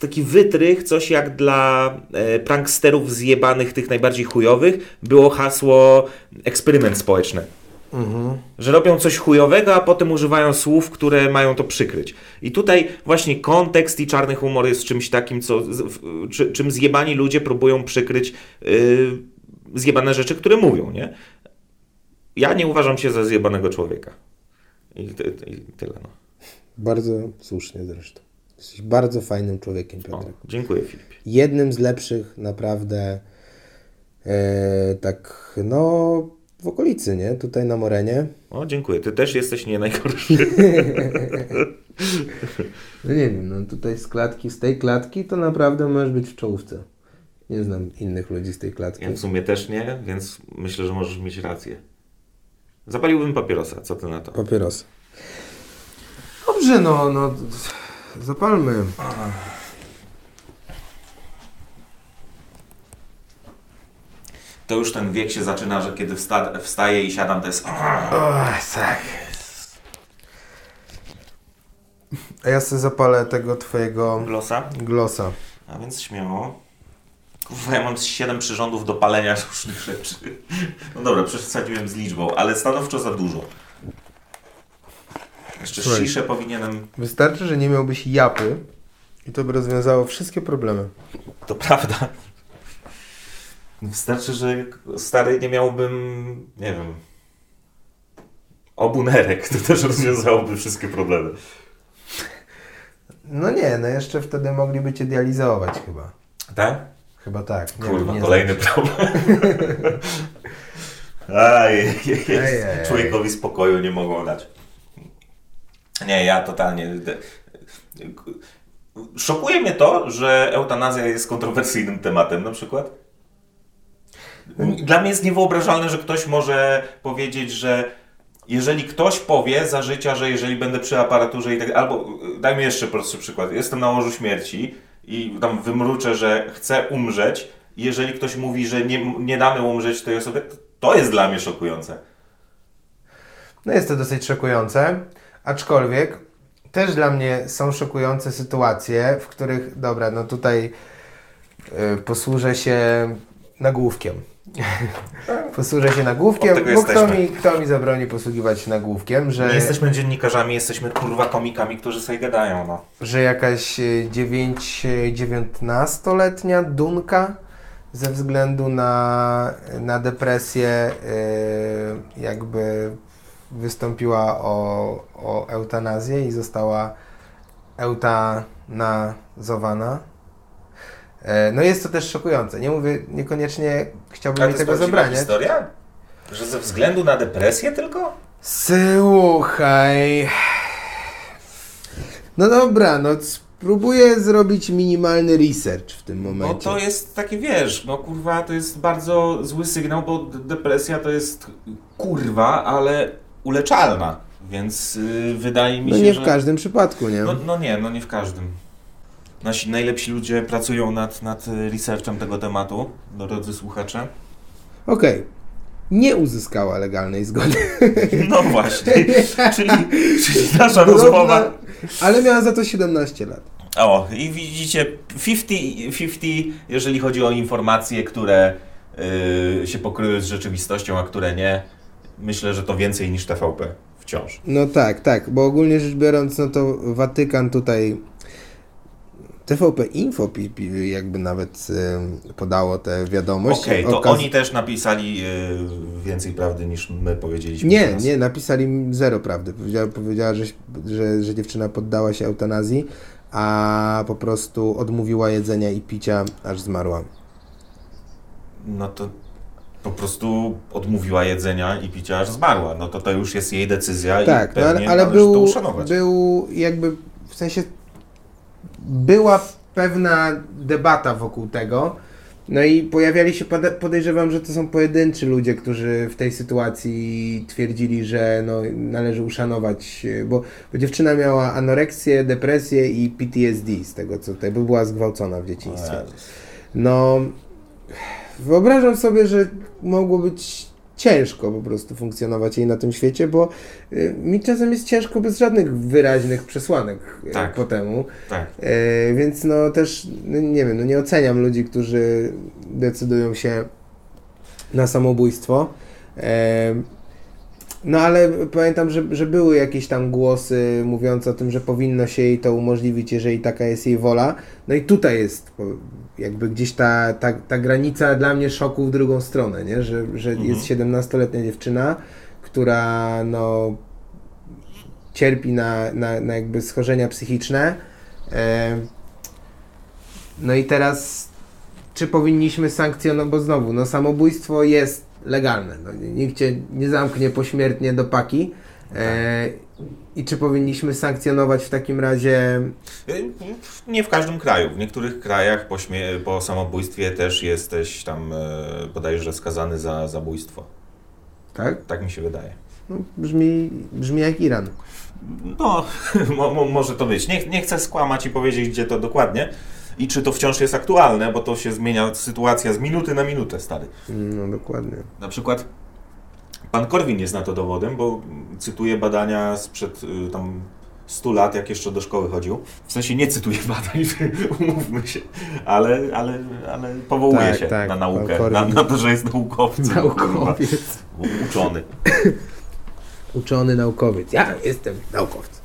taki wytrych, coś jak dla e, pranksterów zjebanych, tych najbardziej chujowych, było hasło eksperyment społeczny. Mhm. Że robią coś chujowego, a potem używają słów, które mają to przykryć. I tutaj właśnie kontekst i czarny humor jest czymś takim, co, czy, czym zjebani ludzie próbują przykryć yy, zjebane rzeczy, które mówią, nie? Ja nie uważam się za zjebanego człowieka. I, i, i tyle, no. Bardzo słusznie zresztą. Jesteś bardzo fajnym człowiekiem, Piotrek. O, dziękuję, Filipie. Jednym z lepszych, naprawdę, e, tak, no w okolicy, nie? Tutaj na Morenie. O, dziękuję. Ty też jesteś nie najgorszy. no nie wiem, no tutaj z klatki, z tej klatki to naprawdę możesz być w czołówce. Nie znam innych ludzi z tej klatki. Ja w sumie też nie, więc myślę, że możesz mieć rację. Zapaliłbym papierosa, co ty na to? Papieros. Dobrze, no, no zapalmy. To już ten wiek się zaczyna, że kiedy wsta wstaję i siadam, to jest... O, tak. A ja sobie zapalę tego twojego... Glosa? Glosa. A więc śmiało. Kurwa, ja mam 7 przyrządów do palenia różnych rzeczy. No dobra, przesadziłem z liczbą, ale stanowczo za dużo. Jeszcze Słuchaj, sziszę powinienem... Wystarczy, że nie miałbyś japy i to by rozwiązało wszystkie problemy. To prawda. Wystarczy, że stary nie miałbym, nie wiem, obunerek. To też rozwiązałoby wszystkie problemy. No nie, no jeszcze wtedy mogliby cię dializować chyba. Tak? Chyba tak. Nie, Kurwa, kolejny problem. Aj, człowiekowi spokoju nie mogą dać. Nie, ja totalnie... Szokuje mnie to, że eutanazja jest kontrowersyjnym tematem na przykład. Dla mnie jest niewyobrażalne, że ktoś może powiedzieć, że jeżeli ktoś powie za życia, że jeżeli będę przy aparaturze i tak albo dajmy jeszcze prostszy przykład, jestem na łożu śmierci i tam wymruczę, że chcę umrzeć jeżeli ktoś mówi, że nie, nie damy umrzeć tej osobie, to jest dla mnie szokujące. No jest to dosyć szokujące, aczkolwiek też dla mnie są szokujące sytuacje, w których, dobra, no tutaj yy, posłużę się nagłówkiem. Posłużę się nagłówkiem, bo kto mi, kto mi zabroni posługiwać się nagłówkiem, że... Nie jesteśmy dziennikarzami, jesteśmy kurwa komikami, którzy sobie gadają, no. Że jakaś 9, e, 19-letnia e, Dunka ze względu na, na depresję yy, jakby wystąpiła o, o eutanazję i została eutanazowana no jest to też szokujące. Nie mówię, niekoniecznie chciałbym mi tego zabraniać. historia? Że ze względu na depresję tylko? Słuchaj. No dobra, no spróbuję zrobić minimalny research w tym momencie. No to jest taki, wiesz, no kurwa, to jest bardzo zły sygnał, bo depresja to jest kurwa, ale uleczalna. Więc y, wydaje mi No się, nie że... w każdym przypadku, nie? No, no nie, no nie w każdym. Nasi najlepsi ludzie pracują nad, nad y, researchem tego tematu, drodzy słuchacze. Okej. Nie uzyskała legalnej zgody. No właśnie, czyli, czyli nasza Podobna- rozmowa... Ale miała za to 17 lat. O, i widzicie, 50-50, jeżeli chodzi o informacje, które y, się pokryły z rzeczywistością, a które nie. Myślę, że to więcej niż TVP wciąż. No tak, tak, bo ogólnie rzecz biorąc, no to Watykan tutaj TVP Info jakby nawet y, podało tę wiadomość. Okej, to Okaz- oni też napisali y, więcej prawdy niż my powiedzieliśmy Nie, teraz. nie, napisali zero prawdy. Powiedziała, powiedziała że, że, że dziewczyna poddała się eutanazji, a po prostu odmówiła jedzenia i picia, aż zmarła. No to po prostu odmówiła jedzenia i picia, aż zmarła. No to to już jest jej decyzja Tak, i no, ale, pewnie ale należy to był, uszanować. był jakby w sensie była pewna debata wokół tego. No i pojawiali się, pode- podejrzewam, że to są pojedynczy ludzie, którzy w tej sytuacji twierdzili, że no, należy uszanować, e, bo, bo dziewczyna miała anoreksję, depresję i PTSD z tego co tutaj, bo była zgwałcona w dzieciństwie. No, wyobrażam sobie, że mogło być ciężko po prostu funkcjonować jej na tym świecie, bo y, mi czasem jest ciężko bez żadnych wyraźnych przesłanek y, Tak. po temu. Tak. E, więc no też, no, nie wiem, no nie oceniam ludzi, którzy decydują się na samobójstwo. No ale pamiętam, że, że były jakieś tam głosy mówiące o tym, że powinno się jej to umożliwić, jeżeli taka jest jej wola. No i tutaj jest jakby gdzieś ta, ta, ta granica dla mnie szoku w drugą stronę, nie? że, że Mhm. jest 17-letnia dziewczyna, która no cierpi na, na, na jakby schorzenia psychiczne. E, no i teraz, czy powinniśmy sankcjonować, bo znowu, no samobójstwo jest legalne. No, nikt cię nie zamknie pośmiertnie do paki. E, I czy powinniśmy sankcjonować w takim razie. Y, Nie w każdym kraju. W niektórych krajach po, śmie- po samobójstwie też jesteś tam e, bodajże skazany za zabójstwo. Tak? Tak mi się wydaje. No, brzmi, brzmi jak Iran. No, mo, mo, może to być. Nie, nie chcę skłamać i powiedzieć, gdzie to dokładnie i czy to wciąż jest aktualne, bo to się zmienia sytuacja z minuty na minutę, stary. No dokładnie. Na przykład pan Korwin jest na to dowodem, bo cytuje badania sprzed y, tam 100 lat, jak jeszcze do szkoły chodził. W sensie nie cytuję badań, umówmy się, ale, ale, ale powołuje Tak, się tak, na naukę, na, na to, że jest naukowcem. Naukowiec. Uczony. Uczony naukowiec. Ja jestem naukowcem.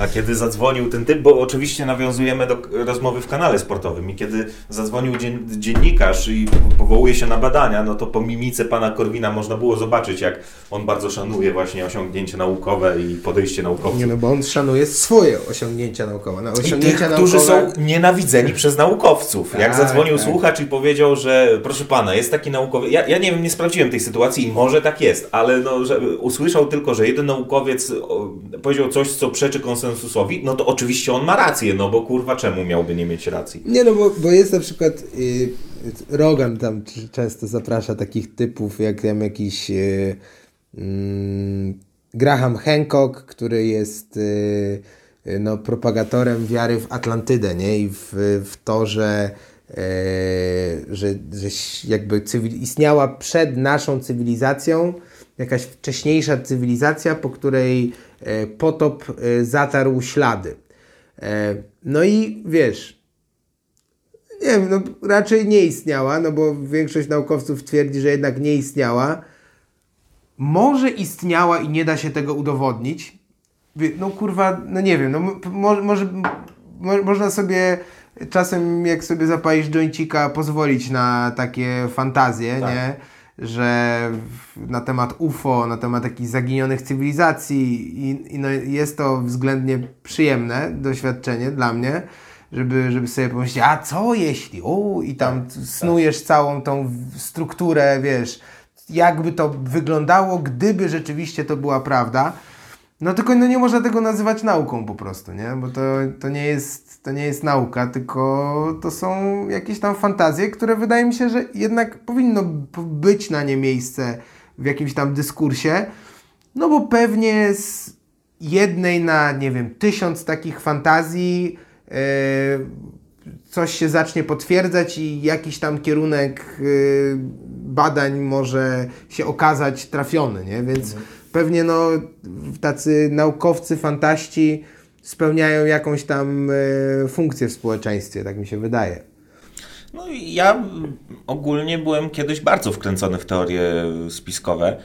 A kiedy zadzwonił ten typ, bo oczywiście nawiązujemy do rozmowy w kanale sportowym i kiedy zadzwonił dzien, dziennikarz i powołuje się na badania, no to po mimice pana Korwina można było zobaczyć, jak on bardzo szanuje właśnie osiągnięcia naukowe i podejście naukowców. Nie no, bo on szanuje swoje osiągnięcia naukowe. No, I tych, osiągnięcia którzy naukowe... są nienawidzeni przez naukowców. Jak Tak, zadzwonił tak. słuchacz i powiedział, że proszę pana, jest taki naukowiec. Ja, ja nie wiem, nie sprawdziłem tej sytuacji i może tak jest, ale no, że usłyszał tylko, że jeden naukowiec powiedział coś, co przeczy konsensusowi, no to oczywiście on ma rację, no bo kurwa, czemu miałby nie mieć racji? Nie no, bo, bo jest na przykład y, Rogan tam często zaprasza takich typów, jak tam jakiś y, mm, Graham Hancock, który jest y, y, no, propagatorem wiary w Atlantydę, nie? I w, w to, że, że, że jakby cywil, istniała przed naszą cywilizacją jakaś wcześniejsza cywilizacja, po której potop e, zatarł ślady. E, No i wiesz, nie wiem, no raczej nie istniała, no bo większość naukowców twierdzi, że jednak nie istniała. Może istniała i nie da się tego udowodnić. No kurwa, no nie wiem, no może, może mo, można sobie czasem jak sobie zapalisz joincika pozwolić na takie fantazje, Tak. nie? Że na temat UFO, na temat jakichś zaginionych cywilizacji i, i no jest to względnie przyjemne doświadczenie dla mnie, żeby, żeby sobie pomyśleć, a co jeśli, o, i tam snujesz całą tą strukturę, wiesz, jakby to wyglądało, gdyby rzeczywiście to była prawda. No tylko no nie można tego nazywać nauką po prostu, nie? Bo to, to, nie jest, to nie jest nauka, tylko to są jakieś tam fantazje, które wydaje mi się, że jednak powinno być na nie miejsce w jakimś tam dyskursie. No bo pewnie z jednej na, nie wiem, tysiąc takich fantazji yy, coś się zacznie potwierdzać i jakiś tam kierunek yy, badań może się okazać trafiony, nie? Więc mhm. Pewnie no tacy naukowcy, fantaści spełniają jakąś tam yy, funkcję w społeczeństwie, tak mi się wydaje. No ja ogólnie byłem kiedyś bardzo wkręcony w teorie spiskowe.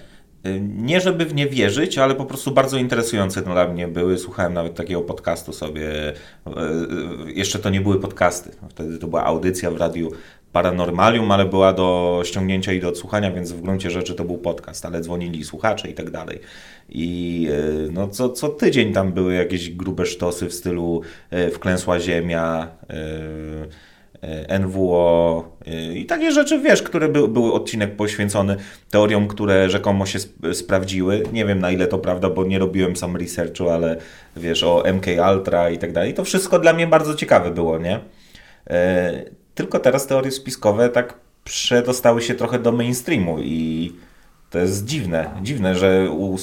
Nie żeby w nie wierzyć, ale po prostu bardzo interesujące dla mnie były. Słuchałem nawet takiego podcastu sobie. Jeszcze to nie były podcasty. Wtedy to była audycja w radiu Paranormalium, ale była do ściągnięcia i do odsłuchania, więc w gruncie rzeczy to był podcast, ale dzwonili słuchacze i tak dalej. I no, co, co tydzień tam były jakieś grube sztosy w stylu wklęsła ziemia, E, NWO e, i takie rzeczy, wiesz, które by, były odcinek poświęcony teoriom, które rzekomo się sp sprawdziły. Nie wiem na ile to prawda, bo nie robiłem sam researchu, ale wiesz, o MK Ultra i tak dalej. To wszystko dla mnie bardzo ciekawe było, nie? Tylko teraz teorie spiskowe tak przedostały się trochę do mainstreamu i to jest dziwne. Dziwne, że u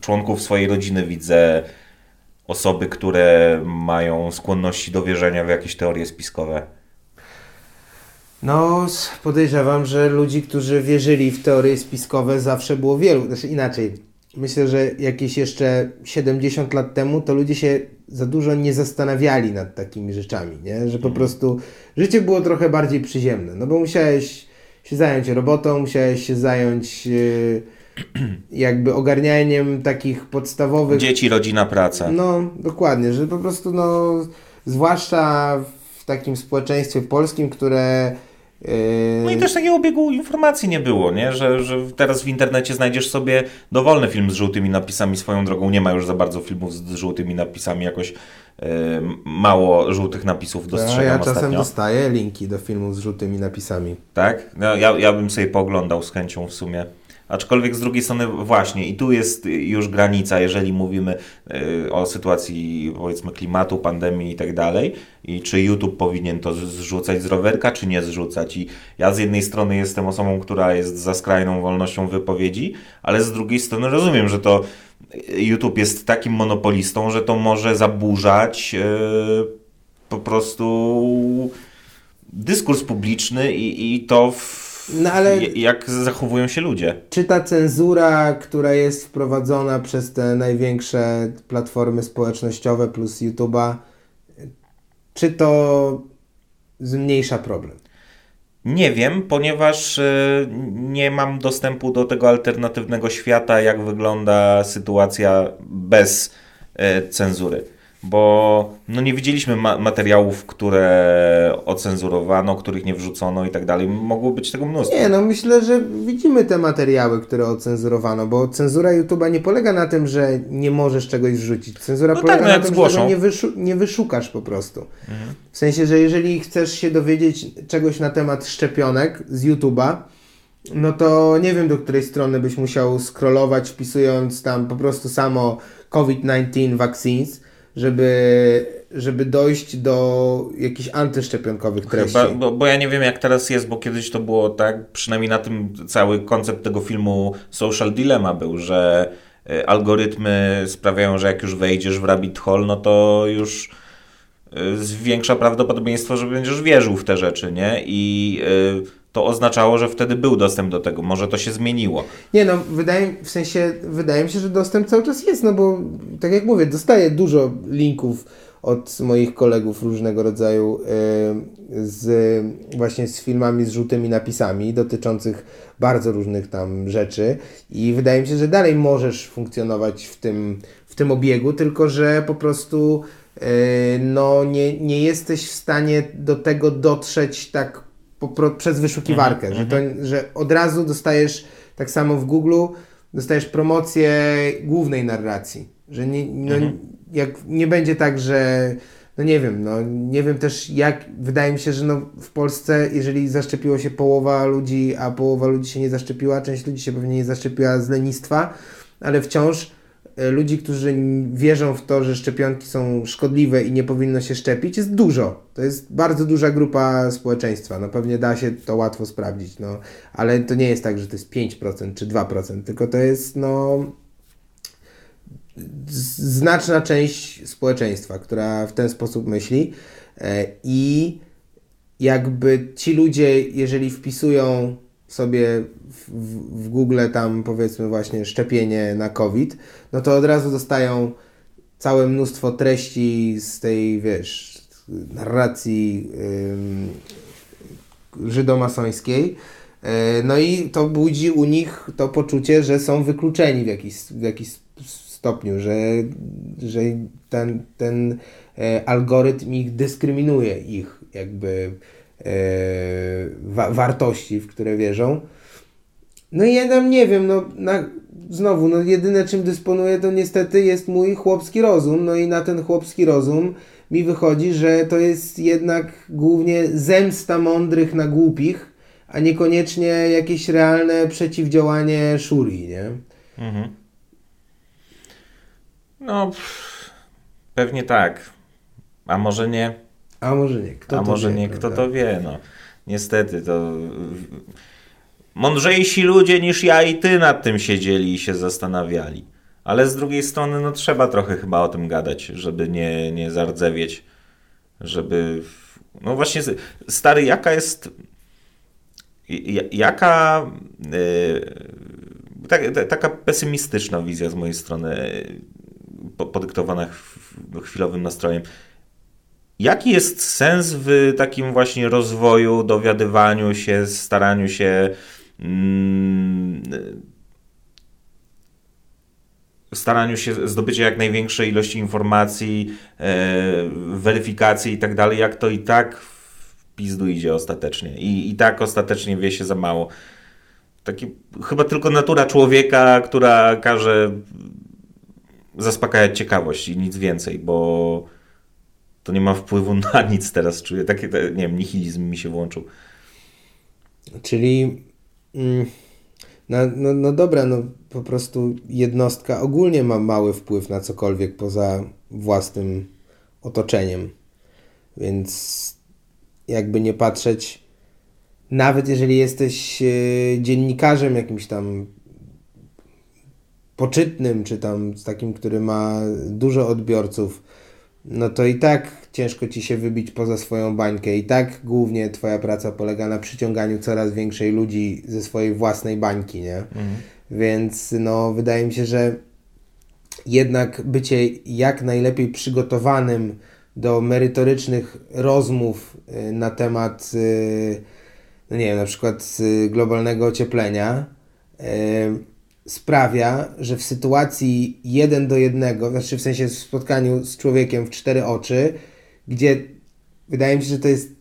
członków swojej rodziny widzę osoby, które mają skłonności do wierzenia w jakieś teorie spiskowe. No, podejrzewam, że ludzi, którzy wierzyli w teorie spiskowe zawsze było wielu. Znaczy inaczej, myślę, że jakieś jeszcze 70 lat temu to ludzie się za dużo nie zastanawiali nad takimi rzeczami, nie? Że po mhm. prostu życie było trochę bardziej przyziemne, no bo musiałeś się zająć robotą, musiałeś się zająć yy, jakby ogarnianiem takich podstawowych... Dzieci, rodzina, praca. No, dokładnie, że po prostu no, zwłaszcza w takim społeczeństwie polskim, które no i też takiego obiegu informacji nie było, nie? Że, że teraz w internecie znajdziesz sobie dowolny film z żółtymi napisami swoją drogą. Nie ma już za bardzo filmów z żółtymi napisami, jakoś yy, mało żółtych napisów no, dostrzegam Ja czasem ostatnio. dostaję linki do filmów z żółtymi napisami. Tak? No, ja, ja bym sobie pooglądał z chęcią w sumie. Aczkolwiek z drugiej strony właśnie i tu jest już granica, jeżeli mówimy y, o sytuacji powiedzmy klimatu, pandemii i tak dalej i czy YouTube powinien to zrzucać z rowerka, czy nie zrzucać. I ja z jednej strony jestem osobą, która jest za skrajną wolnością wypowiedzi, ale z drugiej strony rozumiem, że to YouTube jest takim monopolistą, że to może zaburzać yy, po prostu dyskurs publiczny i, i to w no ale jak zachowują się ludzie. Czy ta cenzura, która jest wprowadzona przez te największe platformy społecznościowe plus YouTube'a, czy to zmniejsza problem? Nie wiem, ponieważ y, nie mam dostępu do tego alternatywnego świata, jak wygląda sytuacja bez y, cenzury bo no nie widzieliśmy ma materiałów, które ocenzurowano, których nie wrzucono i tak dalej. Mogło być tego mnóstwo. Nie, no myślę, że widzimy te materiały, które ocenzurowano, bo cenzura YouTube'a nie polega na tym, że nie możesz czegoś wrzucić. Cenzura no polega tak, no na tym, zgłoszą. że nie, wyszu nie wyszukasz po prostu. Mhm. W sensie, że jeżeli chcesz się dowiedzieć czegoś na temat szczepionek z YouTube'a, no to nie wiem, do której strony byś musiał scrollować, wpisując tam po prostu samo COVID-19 vaccines, żeby, żeby dojść do jakichś antyszczepionkowych treści. Chyba, bo, bo ja nie wiem jak teraz jest, bo kiedyś to było tak, przynajmniej na tym cały koncept tego filmu Social Dilemma był, że y, algorytmy sprawiają, że jak już wejdziesz w rabbit hole, no to już y, zwiększa prawdopodobieństwo, że będziesz wierzył w te rzeczy, nie? I y, to oznaczało, że wtedy był dostęp do tego. Może to się zmieniło. Nie no, wydaje, w sensie, wydaje mi się, że dostęp cały czas jest, no bo tak jak mówię, dostaję dużo linków od moich kolegów różnego rodzaju yy, z właśnie z filmami z żółtymi napisami dotyczących bardzo różnych tam rzeczy i wydaje mi się, że dalej możesz funkcjonować w tym, w tym obiegu, tylko że po prostu yy, no nie, nie jesteś w stanie do tego dotrzeć tak po, przez wyszukiwarkę, mhm, że, to, mhm. że od razu dostajesz, tak samo w Google, dostajesz promocję głównej narracji, że nie, no, mhm. jak nie będzie tak, że no nie wiem, no nie wiem też jak, wydaje mi się, że no w Polsce, jeżeli zaszczepiło się połowa ludzi, a połowa ludzi się nie zaszczepiła, część ludzi się pewnie nie zaszczepiła z lenistwa, ale wciąż ludzi, którzy wierzą w to, że szczepionki są szkodliwe i nie powinno się szczepić, jest dużo. To jest bardzo duża grupa społeczeństwa. No pewnie da się to łatwo sprawdzić, no, ale to nie jest tak, że to jest 5% czy 2%, tylko to jest no znaczna część społeczeństwa, która w ten sposób myśli e, i jakby ci ludzie, jeżeli wpisują sobie w, w, Google tam powiedzmy właśnie szczepienie na COVID, no to od razu dostają całe mnóstwo treści z tej, wiesz, narracji yy, żydomasońskiej. E, no i to budzi u nich to poczucie, że są wykluczeni w jakiś, w jakiś stopniu, że, że ten, ten e, algorytm ich dyskryminuje, ich jakby wa wartości, w które wierzą. No i ja tam nie wiem, no na, znowu, no jedyne czym dysponuję to niestety jest mój chłopski rozum, no i na ten chłopski rozum mi wychodzi, że to jest jednak głównie zemsta mądrych na głupich, a niekoniecznie jakieś realne przeciwdziałanie Shuri, nie? Mhm. No, pewnie tak. A może nie? A może nie. Kto A może wie, nie, kto to wie, no. Niestety to mądrzejsi ludzie niż ja i ty nad tym siedzieli i się zastanawiali. Ale z drugiej strony, no trzeba trochę chyba o tym gadać, żeby nie, nie zardzewieć, żeby... No właśnie, stary, jaka jest... Jaka... Yy, tak, taka pesymistyczna wizja z mojej strony, podyktowana chwilowym nastrojem. Jaki jest sens w takim właśnie rozwoju, dowiadywaniu się, staraniu się Mm, staraniu się zdobycia jak największej ilości informacji, e, weryfikacji i tak dalej, jak to i tak w pizdu idzie ostatecznie. I, I tak ostatecznie wie się za mało. Taki, chyba tylko natura człowieka, która każe zaspokajać ciekawość i nic więcej, bo to nie ma wpływu na nic teraz czuję. Taki, nie wiem, nihilizm mi się włączył. Czyli Mm, no, no, no dobra, no po prostu jednostka ogólnie ma mały wpływ na cokolwiek poza własnym otoczeniem. Więc jakby nie patrzeć, nawet jeżeli jesteś e, dziennikarzem jakimś tam poczytnym, czy tam takim, który ma dużo odbiorców, no to i tak ciężko ci się wybić poza swoją bańkę. I tak głównie twoja praca polega na przyciąganiu coraz większej ludzi ze swojej własnej bańki, nie? Mhm. Więc no, wydaje mi się, że jednak bycie jak najlepiej przygotowanym do merytorycznych rozmów y, na temat, y, no nie wiem, na przykład y, globalnego ocieplenia, sprawia, że w sytuacji jeden do jednego, znaczy w sensie w spotkaniu z człowiekiem w cztery oczy, gdzie wydaje mi się, że to jest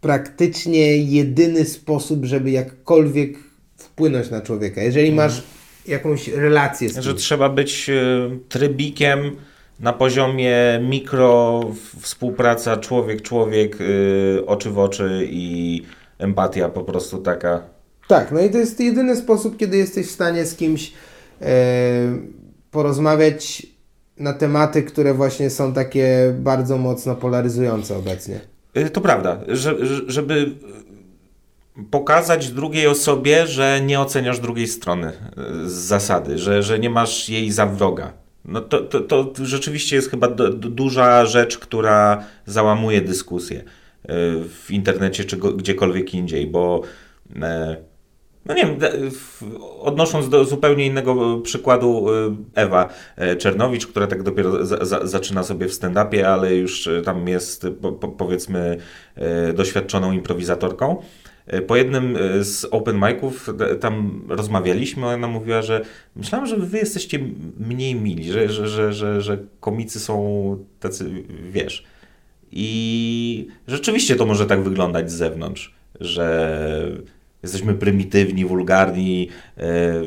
praktycznie jedyny sposób, żeby jakkolwiek wpłynąć na człowieka. Jeżeli mhm. masz jakąś relację z tym. Że trzeba być e, trybikiem na poziomie mikro, współpraca człowiek-człowiek, e, oczy w oczy i empatia po prostu taka tak, no i to jest jedyny sposób, kiedy jesteś w stanie z kimś e, porozmawiać na tematy, które właśnie są takie bardzo mocno polaryzujące obecnie. E, to prawda, że, żeby pokazać drugiej osobie, że nie oceniasz drugiej strony e, z zasady, że, że nie masz jej za wroga. No to, to, to rzeczywiście jest chyba do, duża rzecz, która załamuje dyskusję e, w internecie czy gdziekolwiek indziej, bo no nie wiem, odnosząc do zupełnie innego przykładu y, Ewa e, Czernowicz, która tak dopiero za, za, zaczyna sobie w stand-upie, ale już tam jest po, po, powiedzmy e, doświadczoną improwizatorką. E, po jednym z open miców tam rozmawialiśmy, ona mówiła, że myślałam, że wy jesteście mniej mili, że, że, że, że, że komicy są tacy, wiesz. I rzeczywiście to może tak wyglądać z zewnątrz, że jesteśmy prymitywni, wulgarni, e,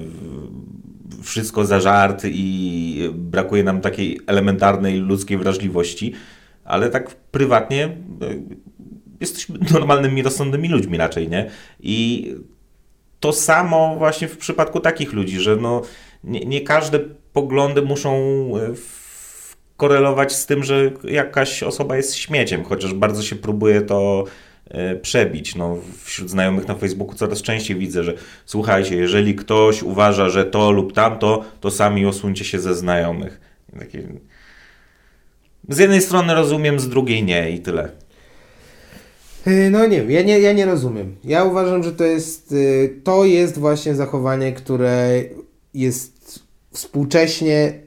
wszystko za żart i brakuje nam takiej elementarnej ludzkiej wrażliwości, ale tak prywatnie e, jesteśmy normalnymi, rozsądnymi ludźmi raczej, nie? I to samo właśnie w przypadku takich ludzi, że no, nie, nie każde poglądy muszą e, korelować z tym, że jakaś osoba jest śmieciem, chociaż bardzo się próbuje to przebić. No, wśród znajomych na Facebooku coraz częściej widzę, że słuchajcie, jeżeli ktoś uważa, że to lub tamto, to sami osuńcie się ze znajomych. Takie... Z jednej strony rozumiem, z drugiej nie i tyle. Y, No nie wiem, ja nie, ja nie rozumiem. Ja uważam, że to jest, y, to jest właśnie zachowanie, które jest współcześnie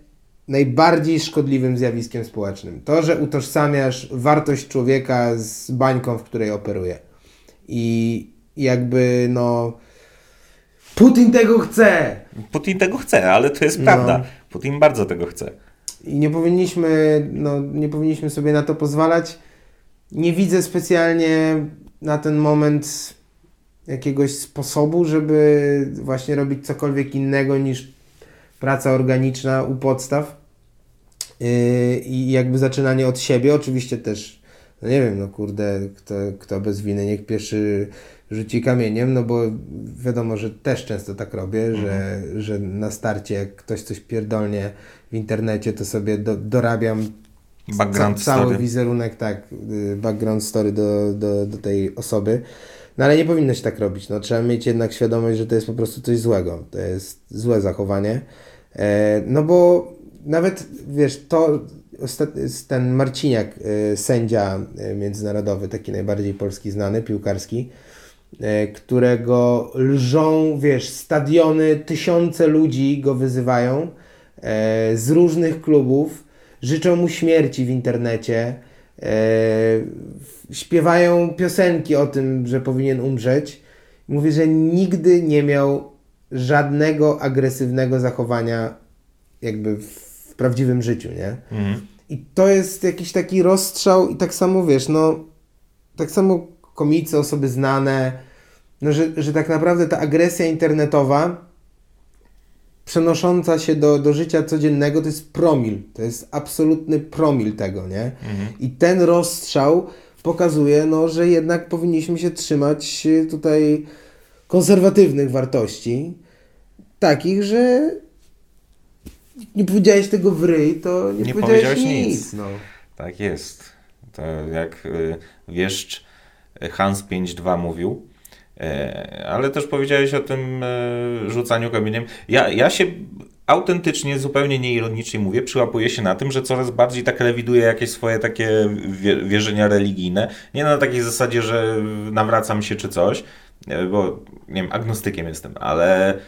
najbardziej szkodliwym zjawiskiem społecznym. To, że utożsamiasz wartość człowieka z bańką, w której operuje. I jakby no... Putin tego chce! Putin tego chce, ale to jest No. prawda. Putin bardzo tego chce. I nie powinniśmy, no, nie powinniśmy sobie na to pozwalać. Nie widzę specjalnie na ten moment jakiegoś sposobu, żeby właśnie robić cokolwiek innego niż praca organiczna u podstaw. Yy, I jakby zaczynanie od siebie, oczywiście też, no nie wiem, no kurde, kto, kto bez winy, niech pierwszy rzuci kamieniem, no bo wiadomo, że też często tak robię, że, że na starcie jak ktoś coś pierdolnie w internecie, to sobie do, dorabiam Background ca- cały story. wizerunek, tak, y, background story do, do, do tej osoby. No ale nie powinno się tak robić. No, trzeba mieć jednak świadomość, że to jest po prostu coś złego. To jest złe zachowanie. E, no bo nawet, wiesz, to ten Marciniak, e, sędzia e, międzynarodowy, taki najbardziej polski znany, piłkarski, e, którego lżą, wiesz, stadiony, tysiące ludzi go wyzywają z różnych klubów, życzą mu śmierci w internecie, śpiewają piosenki o tym, że powinien umrzeć. Mówi, że nigdy nie miał żadnego agresywnego zachowania jakby w prawdziwym życiu, nie? Mhm. I to jest jakiś taki rozstrzał i tak samo, wiesz, no, tak samo komicy, osoby znane, no, że, że tak naprawdę ta agresja internetowa przenosząca się do, do życia codziennego to jest promil, to jest absolutny promil tego, nie? I ten rozstrzał pokazuje, no, że jednak powinniśmy się trzymać tutaj konserwatywnych wartości, takich, że nie powiedziałeś tego w ryj, to nie, Nie powiedziałeś, powiedziałeś nic. nic. No. Tak jest. To jak y, wieszcz Hans 5.2 mówił, e, ale też powiedziałeś o tym e, rzucaniu kamieniem. Ja, ja się autentycznie, zupełnie nieironicznie mówię, przyłapuję się na tym, że coraz bardziej tak rewiduję jakieś swoje takie wie, wierzenia religijne. Nie na takiej zasadzie, że nawracam się czy coś, e, bo nie wiem, agnostykiem jestem, ale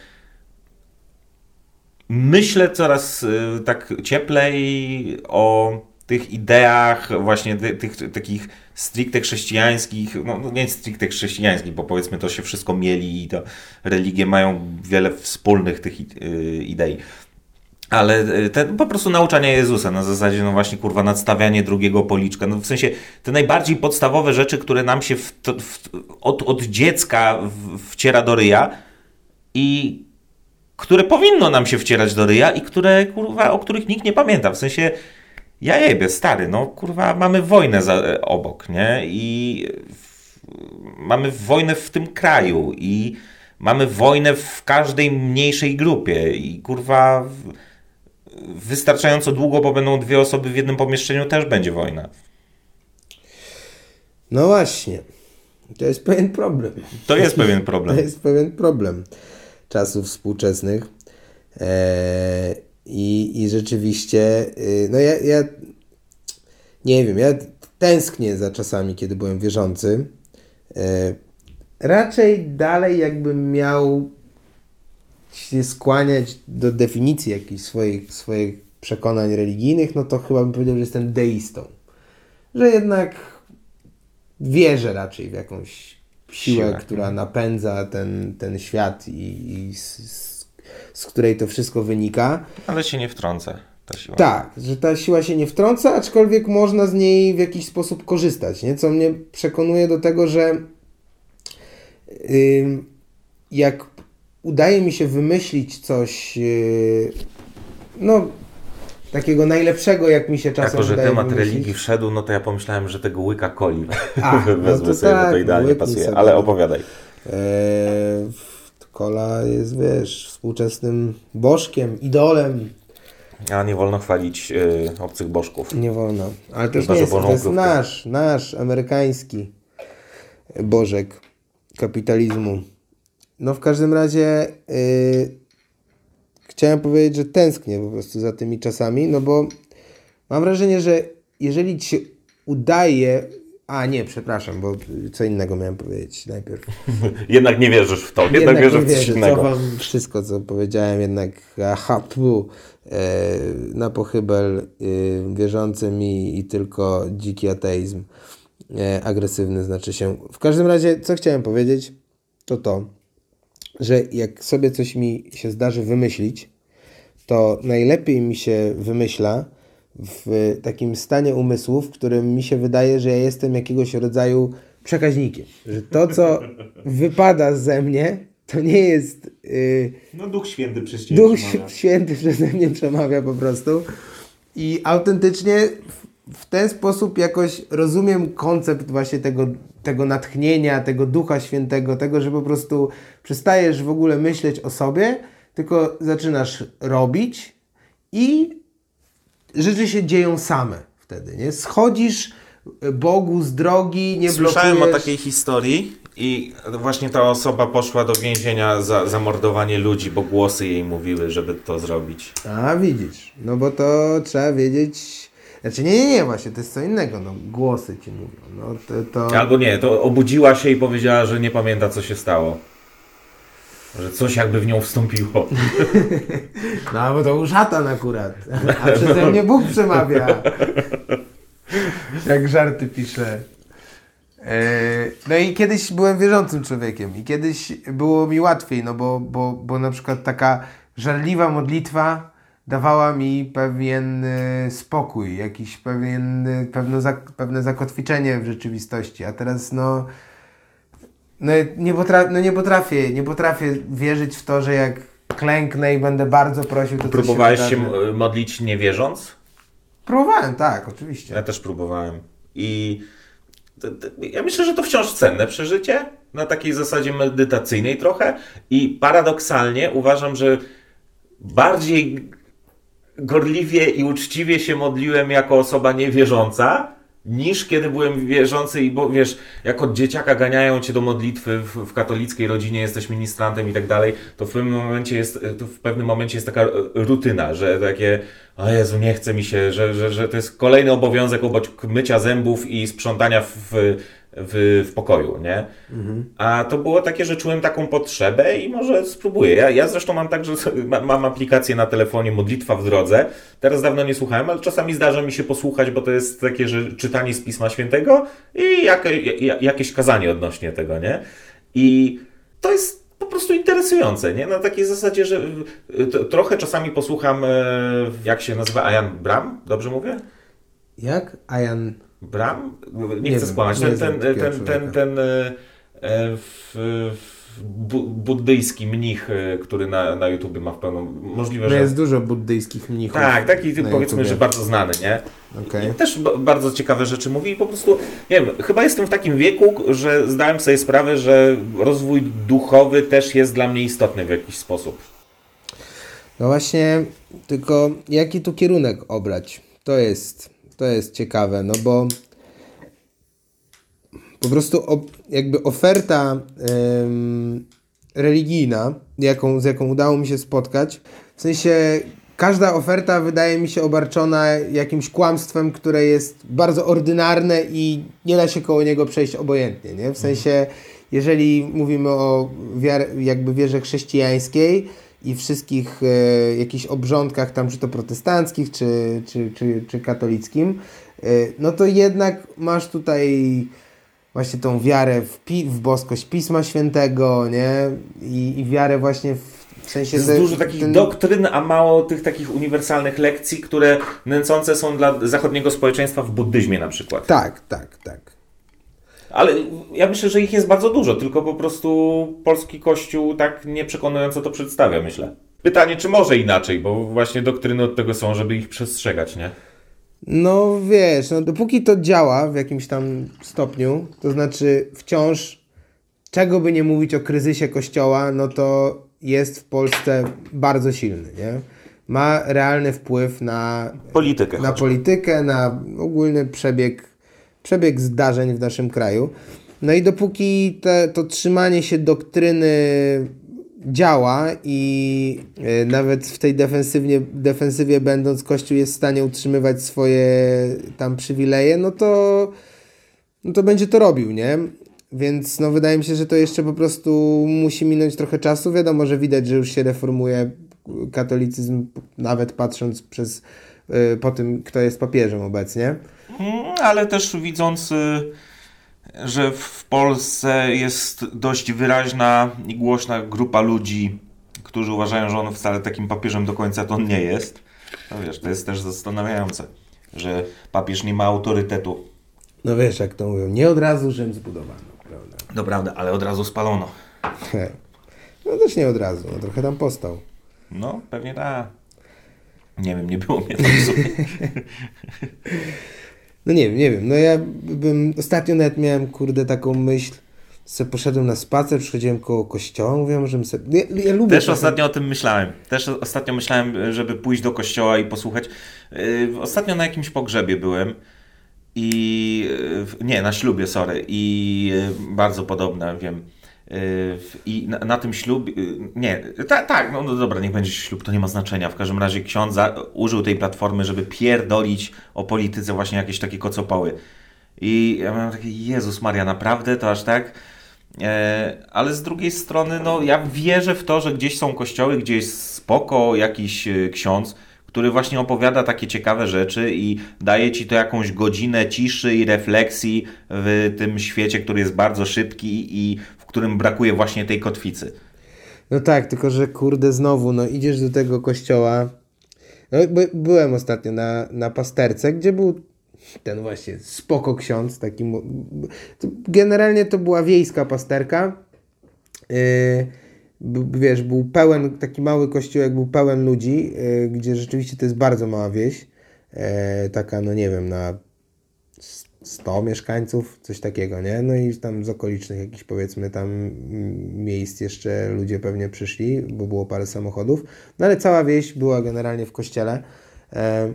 myślę coraz y, tak cieplej o tych ideach właśnie ty, tych takich stricte chrześcijańskich, no no nie stricte chrześcijańskich, bo powiedzmy to się wszystko mieli i to religie mają wiele wspólnych tych y, idei. Ale y, te, po prostu nauczania Jezusa na zasadzie, no właśnie, kurwa, nadstawianie drugiego policzka. No w sensie te najbardziej podstawowe rzeczy, które nam się w, w, od, od dziecka w, wciera do ryja i które powinno nam się wcierać do ryja i które, kurwa, o których nikt nie pamięta. W sensie, ja jebie, stary, no kurwa, mamy wojnę za, e, obok, nie? I w, mamy wojnę w tym kraju i mamy wojnę w każdej mniejszej grupie i kurwa w, wystarczająco długo, bo będą dwie osoby w jednym pomieszczeniu, też będzie wojna. No właśnie. To jest pewien problem. To jest pewien problem. To jest pewien problem czasów współczesnych. Eee, i, I rzeczywiście, y, no ja, ja nie wiem, ja tęsknię za czasami, kiedy byłem wierzący. Eee, raczej dalej jakbym miał się skłaniać do definicji jakichś swoich, swoich przekonań religijnych, no to chyba bym powiedział, że jestem deistą. Że jednak wierzę raczej w jakąś siłę, Siłę. która napędza ten, ten świat i, i z, z, której to wszystko wynika. Ale się nie siła. Tak, że ta siła się nie wtrąca, aczkolwiek można z niej w jakiś sposób korzystać, nie? co mnie przekonuje do tego, że ym, jak udaje mi się wymyślić coś, yy, no, takiego najlepszego, jak mi się czasem Jako, że temat wymyślić. religii wszedł, no to ja pomyślałem, że tego łyka coli A, no wezmę to sobie, bo tak, to idealnie łyknij pasuje. sobie. Ale opowiadaj. Eee, Kola jest, wiesz, współczesnym bożkiem, idolem. A nie wolno chwalić y, obcych bożków. Nie wolno. Ale to już Chyba, nie jest, to jest nasz, nasz, amerykański. bożek kapitalizmu. No w każdym razie yy, chciałem powiedzieć, że tęsknię po prostu za tymi czasami, no bo mam wrażenie, że jeżeli ci się udaje a nie, przepraszam, bo co innego miałem powiedzieć najpierw. jednak nie wierzysz w to, jednak, jednak wierzysz w coś innego. Cofam wszystko, co powiedziałem, jednak aha, pu, e, na pochybel e, wierzącym i, i tylko dziki ateizm. E, agresywny znaczy się. W każdym razie, co chciałem powiedzieć, to to, że jak sobie coś mi się zdarzy wymyślić, to najlepiej mi się wymyśla, w takim stanie umysłu, w którym mi się wydaje, że ja jestem jakiegoś rodzaju przekaźnikiem. Że to, co wypada ze mnie, to nie jest. Yy, no, Duch Święty przez Ciebie Duch przemawia. Święty przeze mnie przemawia po prostu. I autentycznie w, w ten sposób jakoś rozumiem koncept właśnie tego, tego natchnienia, tego Ducha Świętego, tego, że po prostu przestajesz w ogóle myśleć o sobie, tylko zaczynasz robić i rzeczy się dzieją same wtedy, nie? Schodzisz Bogu z drogi, nie Słyszałem blokujesz... o takiej historii i właśnie ta osoba poszła do więzienia za zamordowanie ludzi, bo głosy jej mówiły, żeby to zrobić. A, widzisz. No bo to trzeba wiedzieć... Znaczy nie, nie, nie, właśnie, to jest co innego, no głosy ci mówią. No, to, to... Albo nie, to obudziła się i powiedziała, że nie pamięta co się stało. Że coś jakby w nią wstąpiło. No, bo to u szatan akurat. A przeze mnie Bóg przemawia. Jak żarty pisze. E, no i kiedyś byłem wierzącym człowiekiem i kiedyś było mi łatwiej, no bo, bo, bo na przykład taka żarliwa modlitwa dawała mi pewien e, spokój, jakiś pewien, pewne, pewne zakotwiczenie w rzeczywistości, a teraz no no nie, potrafię, no nie potrafię, nie potrafię wierzyć w to, że jak klęknę i będę bardzo prosił, to Próbowałeś się, się modlić nie wierząc? Próbowałem, tak, oczywiście. Ja też próbowałem. I ja myślę, że to wciąż cenne przeżycie, na takiej zasadzie medytacyjnej trochę. I paradoksalnie uważam, że bardziej gorliwie i uczciwie się modliłem jako osoba niewierząca, niż kiedy byłem wierzący i bo wiesz, jak od dzieciaka ganiają cię do modlitwy w, w, katolickiej rodzinie, jesteś ministrantem i tak dalej, to w pewnym momencie jest, to w pewnym momencie jest taka rutyna, że takie o Jezu, nie chce mi się, że, że, że to jest kolejny obowiązek obok mycia zębów i sprzątania w, w, w pokoju, nie? Mhm. A to było takie, że czułem taką potrzebę i może spróbuję. Ja, ja zresztą mam tak, że mam aplikację na telefonie Modlitwa w drodze. Teraz dawno nie słuchałem, ale czasami zdarza mi się posłuchać, bo to jest takie, że czytanie z Pisma Świętego i jak, jakieś kazanie odnośnie tego, nie? I to jest po prostu interesujące, nie? Na takiej zasadzie, że trochę czasami posłucham, e, jak się nazywa, Ayan Bram, dobrze mówię? Jak? Ayan... Bram? Nie, nie chcę skłamać. Ten, ten, ten, ten, ten, w, bu, buddyjski mnich, e, który na, na YouTube ma w pełną możliwe, no że... jest dużo buddyjskich mnichów. Tak, taki powiedzmy, że bardzo znany, nie? Okay. Też bardzo ciekawe rzeczy mówi i po prostu, nie wiem, chyba jestem w takim wieku, że zdałem sobie sprawę, że rozwój duchowy też jest dla mnie istotny w jakiś sposób. No właśnie, tylko jaki tu kierunek obrać? To jest to jest ciekawe, no bo po prostu jakby oferta ym, religijna, jaką, z jaką udało mi się spotkać, w sensie każda oferta wydaje mi się obarczona jakimś kłamstwem, które jest bardzo ordynarne i nie da się koło niego przejść obojętnie, nie? W sensie, jeżeli mówimy o wiar, jakby wierze chrześcijańskiej, i wszystkich e, jakichś obrządkach tam, czy to protestanckich, czy, czy, czy, czy katolickim, e, no to jednak masz tutaj właśnie tą wiarę w, pi w boskość Pisma Świętego, nie? I, i wiarę właśnie w, w sensie... Jest dużo takich ten... doktryn, a mało tych takich uniwersalnych lekcji, które nęcące są dla zachodniego społeczeństwa w buddyzmie na przykład. Tak, tak, tak. Ale ja myślę, że ich jest bardzo dużo, tylko po prostu polski kościół tak nieprzekonująco to przedstawia, myślę. Pytanie, czy może inaczej, bo właśnie doktryny od tego są, żeby ich przestrzegać, nie? No wiesz, no dopóki to działa w jakimś tam stopniu, to znaczy wciąż, czego by nie mówić o kryzysie kościoła, no to jest w Polsce bardzo silny, nie? Ma realny wpływ na politykę, na, politykę, na ogólny przebieg przebieg zdarzeń w naszym kraju. No i dopóki te, to trzymanie się doktryny działa i y, nawet w tej defensywnie, defensywie będąc Kościół jest w stanie utrzymywać swoje tam przywileje, no to, no to będzie to robił, nie? Więc no wydaje mi się, że to jeszcze po prostu musi minąć trochę czasu. Wiadomo, że widać, że już się reformuje katolicyzm, nawet patrząc przez, y, po tym, kto jest papieżem obecnie. Mm, ale też widząc, y, że w Polsce jest dość wyraźna i głośna grupa ludzi, którzy uważają, że on wcale takim papieżem do końca to nie jest. No wiesz, to jest też zastanawiające, że papież nie ma autorytetu. No wiesz, jak to mówią, nie od razu Rzym zbudowano, prawda? No prawda, ale od razu spalono. No też nie od razu, no trochę tam postał. No, pewnie tak. Nie wiem, nie było mnie tam w sumie. No nie wiem, nie wiem. No ja bym, ostatnio nawet miałem, kurde, taką myśl, że poszedłem na spacer, przychodziłem koło kościoła, mówiłem, że sobie... Ja, ja lubię Też trochę- ostatnio o tym myślałem. Też ostatnio myślałem, żeby pójść do kościoła i posłuchać. Yy, Ostatnio na jakimś pogrzebie byłem i yy, nie, na ślubie, sorry. I yy, bardzo podobne, wiem. Yy, I na, na tym ślubie, yy, nie, tak, tak, no, dobra, niech będzie ślub, to nie ma znaczenia. W każdym razie ksiądz użył tej platformy, żeby pierdolić o polityce właśnie jakieś takie kocopoły. I ja miałem taki, Jezus Maria, naprawdę to aż tak? E, ale z drugiej strony, no ja wierzę w to, że gdzieś są kościoły, gdzie jest spoko jakiś e, ksiądz, który właśnie opowiada takie ciekawe rzeczy i daje ci to jakąś godzinę ciszy i refleksji w tym świecie, który jest bardzo szybki i którym brakuje właśnie tej kotwicy. No tak, tylko że kurde znowu, no idziesz do tego kościoła. No, by, byłem ostatnio na, na pasterce, gdzie był ten właśnie spoko ksiądz, taki generalnie to była wiejska pasterka. Yy, wiesz, był pełen, taki mały kościółek był pełen ludzi, yy, gdzie rzeczywiście to jest bardzo mała wieś. Yy, taka, no nie wiem, na 100 mieszkańców, coś takiego, nie? No i tam z okolicznych jakichś powiedzmy tam miejsc jeszcze ludzie pewnie przyszli, bo było parę samochodów. No ale cała wieś była generalnie w kościele. E,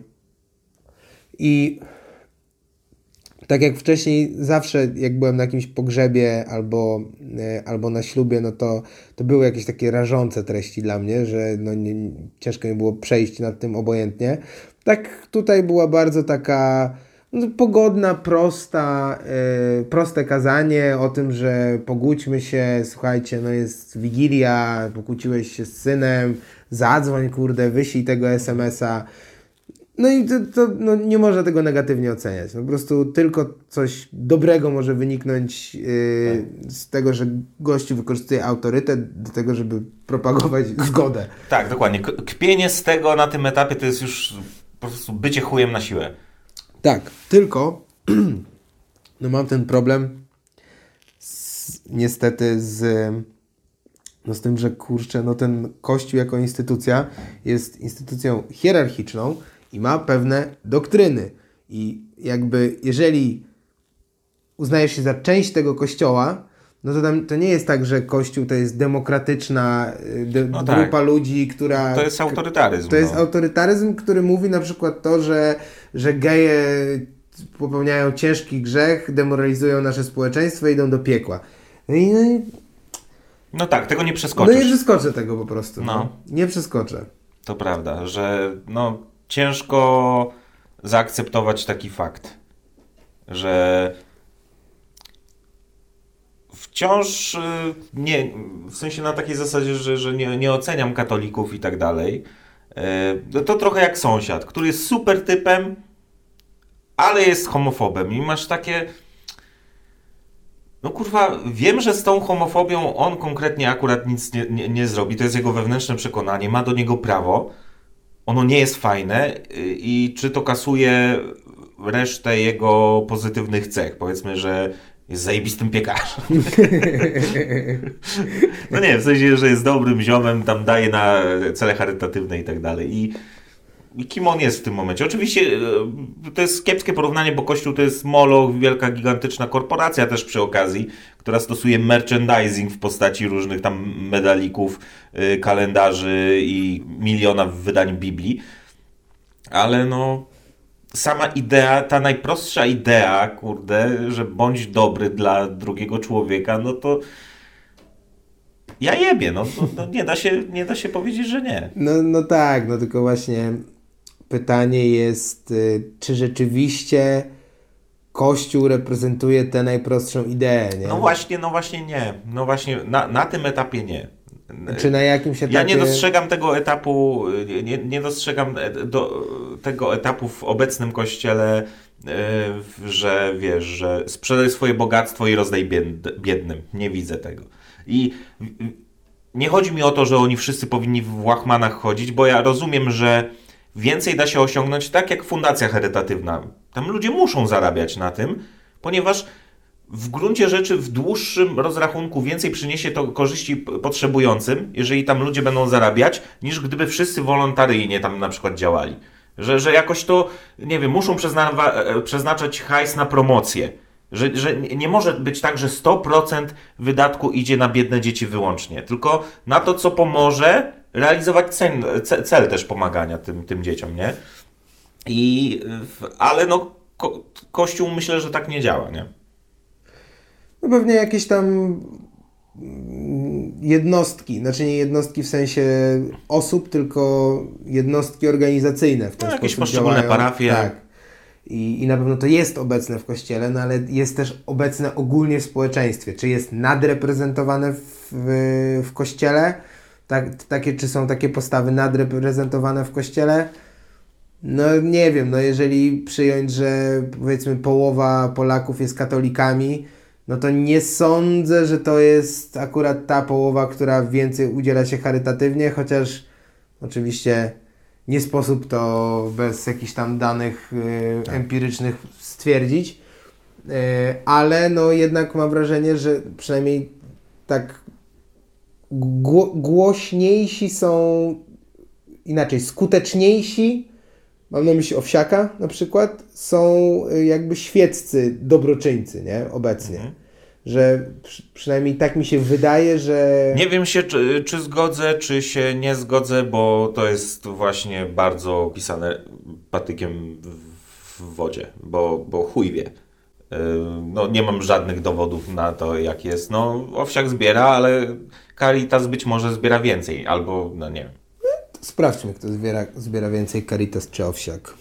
I tak jak wcześniej, zawsze jak byłem na jakimś pogrzebie albo, e, albo na ślubie, no to, to były jakieś takie rażące treści dla mnie, że no nie, ciężko mi było przejść nad tym obojętnie. Tak tutaj była bardzo taka pogodna, prosta, e, proste kazanie o tym, że pogódźmy się, słuchajcie, no jest Wigilia, pokłóciłeś się z synem, zadzwoń, kurde, wyślij tego SMS-a. No i to, to no, nie można tego negatywnie oceniać. No, po prostu tylko coś dobrego może wyniknąć yy, z tego, że gościu wykorzystuje autorytet do tego, żeby propagować zgodę. Tak, dokładnie. Kpienie z tego na tym etapie to jest już po prostu bycie chujem na siłę. Tak, tylko no mam ten problem z, niestety z, no z tym, że kurczę, no ten kościół jako instytucja jest instytucją hierarchiczną i ma pewne doktryny. I jakby jeżeli uznajesz się za część tego kościoła, no to tam to nie jest tak, że kościół to jest demokratyczna y, de, No grupa tak. ludzi, która To jest autorytaryzm. to jest no. autorytaryzm, który mówi na przykład to, że, że geje popełniają ciężki grzech, demoralizują nasze społeczeństwo i idą do piekła. No i no, i- no tak, tego nie no przeskoczysz. nie przeskoczę tego po prostu. No. No. Nie przeskoczę. To prawda, że no, ciężko zaakceptować taki fakt, że wciąż y, nie, w sensie na takiej zasadzie, że, że nie, nie oceniam katolików i tak dalej. y, To trochę jak sąsiad, który jest super typem, ale jest homofobem i masz takie. No kurwa, wiem, że z tą homofobią on konkretnie akurat nic nie, nie, nie zrobi, to jest jego wewnętrzne przekonanie, ma do niego prawo, ono nie jest fajne y, i czy to kasuje resztę jego pozytywnych cech, powiedzmy, że jest zajebistym piekarzem. no nie, w sensie, że jest dobrym ziomem, tam daje na cele charytatywne i tak dalej i kim on jest w tym momencie. Oczywiście e, to jest kiepskie porównanie, bo Kościół to jest moloch, wielka, gigantyczna korporacja też przy okazji, która stosuje merchandising w postaci różnych tam medalików, y, kalendarzy i miliona wydań Biblii. Ale no, sama idea, ta najprostsza idea, kurde, że bądź dobry dla drugiego człowieka, no to ja jebie, no, no, no nie, da się, nie da się powiedzieć, że nie. No, no tak, no tylko właśnie pytanie jest, y, czy rzeczywiście Kościół reprezentuje tę najprostszą ideę, nie? No właśnie, no właśnie nie. No właśnie, na, na tym etapie nie. Czy na jakimś etapie... Ja nie dostrzegam tego etapu, nie, nie dostrzegam e, do, tego etapu w obecnym kościele, e, że wiesz, że sprzedaj swoje bogactwo i rozdaj biednym. Nie widzę tego. I nie chodzi mi o to, że oni wszyscy powinni w łachmanach chodzić, bo ja rozumiem, że więcej da się osiągnąć tak jak fundacja charytatywna. Tam ludzie muszą zarabiać na tym, ponieważ w gruncie rzeczy w dłuższym rozrachunku więcej przyniesie to korzyści potrzebującym, jeżeli tam ludzie będą zarabiać, niż gdyby wszyscy wolontaryjnie tam na przykład działali. Że, że jakoś to, nie wiem, muszą e, przeznaczać hajs na promocję. Że, że nie może być tak, że 100% wydatku idzie na biedne dzieci wyłącznie, tylko na to, co pomoże realizować cel, cel też pomagania tym, tym dzieciom, nie? I, ale no, ko, Kościół myślę, że tak nie działa, nie? No pewnie jakieś tam jednostki, znaczy nie jednostki w sensie osób, tylko jednostki organizacyjne w ten no, sposób jakieś poszczególne działają. parafie. Tak. I, I na pewno to jest obecne w kościele, no ale jest też obecne ogólnie w społeczeństwie. Czy jest nadreprezentowane w, w, kościele? Tak, takie, czy są takie postawy nadreprezentowane w kościele? No nie wiem, no jeżeli przyjąć, że powiedzmy połowa Polaków jest katolikami, no to nie sądzę, że to jest akurat ta połowa, która więcej udziela się charytatywnie, chociaż oczywiście nie sposób to bez jakichś tam danych y, tak. empirycznych stwierdzić, y, ale no jednak mam wrażenie, że przynajmniej tak głośniejsi są, inaczej, skuteczniejsi, mam na myśli Owsiaka na przykład, są y, jakby świeccy dobroczyńcy, nie, obecnie. Mhm. Że przy, przynajmniej tak mi się wydaje, że. Nie wiem się, czy, czy zgodzę, czy się nie zgodzę, bo to jest właśnie bardzo pisane patykiem w, w wodzie, bo, bo chuj wie. No, nie mam żadnych dowodów na to, jak jest. No, owsiak zbiera, ale Caritas być może zbiera więcej, albo no nie wiem. Sprawdźmy, kto zbiera, zbiera więcej Caritas czy owsiak.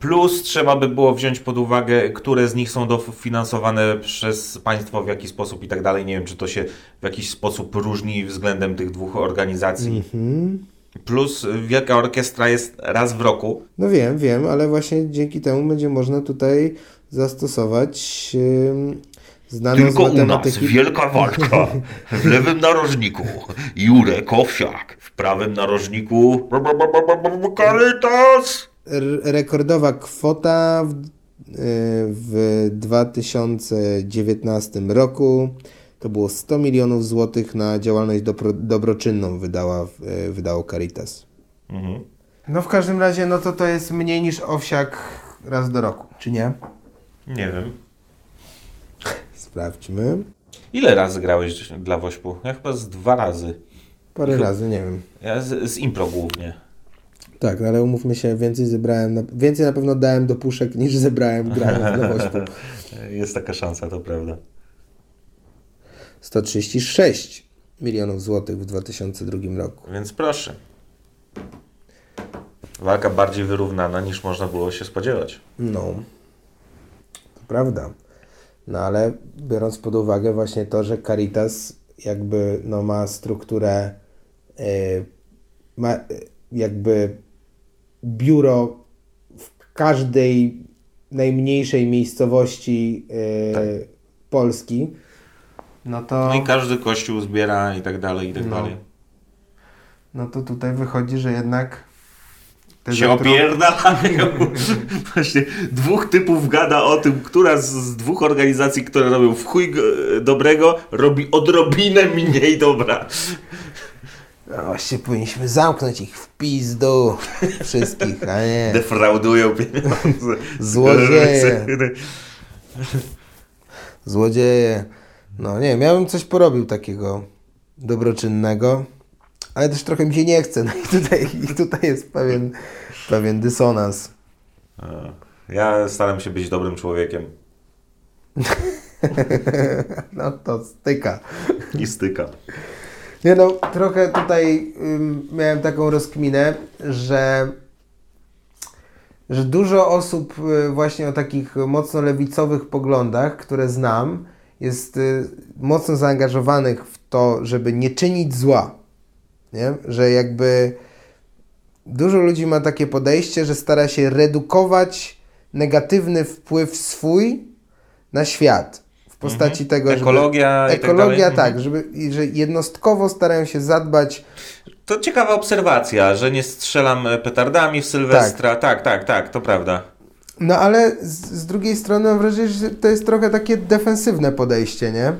Plus trzeba by było wziąć pod uwagę, które z nich są dofinansowane przez państwo, w jaki sposób i tak dalej. Nie wiem, czy to się w jakiś sposób różni względem tych dwóch organizacji. Mm-hmm. Plus Wielka Orkiestra jest raz w roku. No wiem, wiem, ale właśnie dzięki temu będzie można tutaj zastosować Tylko u nas wielka walka. W lewym narożniku Jurek Owsiak, w prawym narożniku Karytas. Rekordowa kwota w, y, w 2019 roku to było 100 milionów złotych na działalność dobro, dobroczynną wydała, y, wydało Caritas. Mhm. No w każdym razie, no to to jest mniej niż owsiak raz do roku, czy nie? Nie wiem. Sprawdźmy. Ile razy grałeś dla Wośpu? Ja chyba z dwa razy. Parę razy, nie wiem. Ja z, z impro głównie. Tak, no ale umówmy się, więcej zebrałem, na, więcej na pewno dałem do puszek niż zebrałem grając dla Wośpu. Jest taka szansa, to prawda. 136 milionów złotych w 2002 roku. Więc proszę. Walka bardziej wyrównana niż można było się spodziewać. No, to prawda. No ale biorąc pod uwagę właśnie to, że Caritas jakby no, ma strukturę, yy, ma jakby biuro w każdej najmniejszej miejscowości yy, tak. Polski, no to... No i każdy kościół zbiera i tak dalej, i tak no. dalej. No to tutaj wychodzi, że jednak te się opierdalają. Właśnie dwóch typów gada o tym, która z, z, dwóch organizacji, które robią w chuj dobrego, robi odrobinę mniej dobra. No właśnie powinniśmy zamknąć ich w pizdu wszystkich, a nie. Defraudują pieniądze. Złodzieje. Złodzieje. No nie, miałbym coś porobił takiego dobroczynnego ale też trochę mi się nie chce. No i tutaj, i tutaj jest pewien, pewien dysonans. Ja staram się być dobrym człowiekiem. no to styka. I styka. Nie no, trochę tutaj ym, miałem taką rozkminę, że, że dużo osób y, właśnie o takich mocno lewicowych poglądach, które znam, jest y, mocno zaangażowanych w to, żeby nie czynić zła. Nie? Że jakby dużo ludzi ma takie podejście, że stara się redukować negatywny wpływ swój na świat. W postaci Mhm. tego, Ekologia i żeby... tak Ekologia, dalej. tak, żeby, i że jednostkowo starają się zadbać To ciekawa obserwacja, że nie strzelam petardami w Sylwestra. Tak, tak, tak, to prawda. No ale z, z drugiej strony mam wrażenie, że to jest trochę takie defensywne podejście, nie?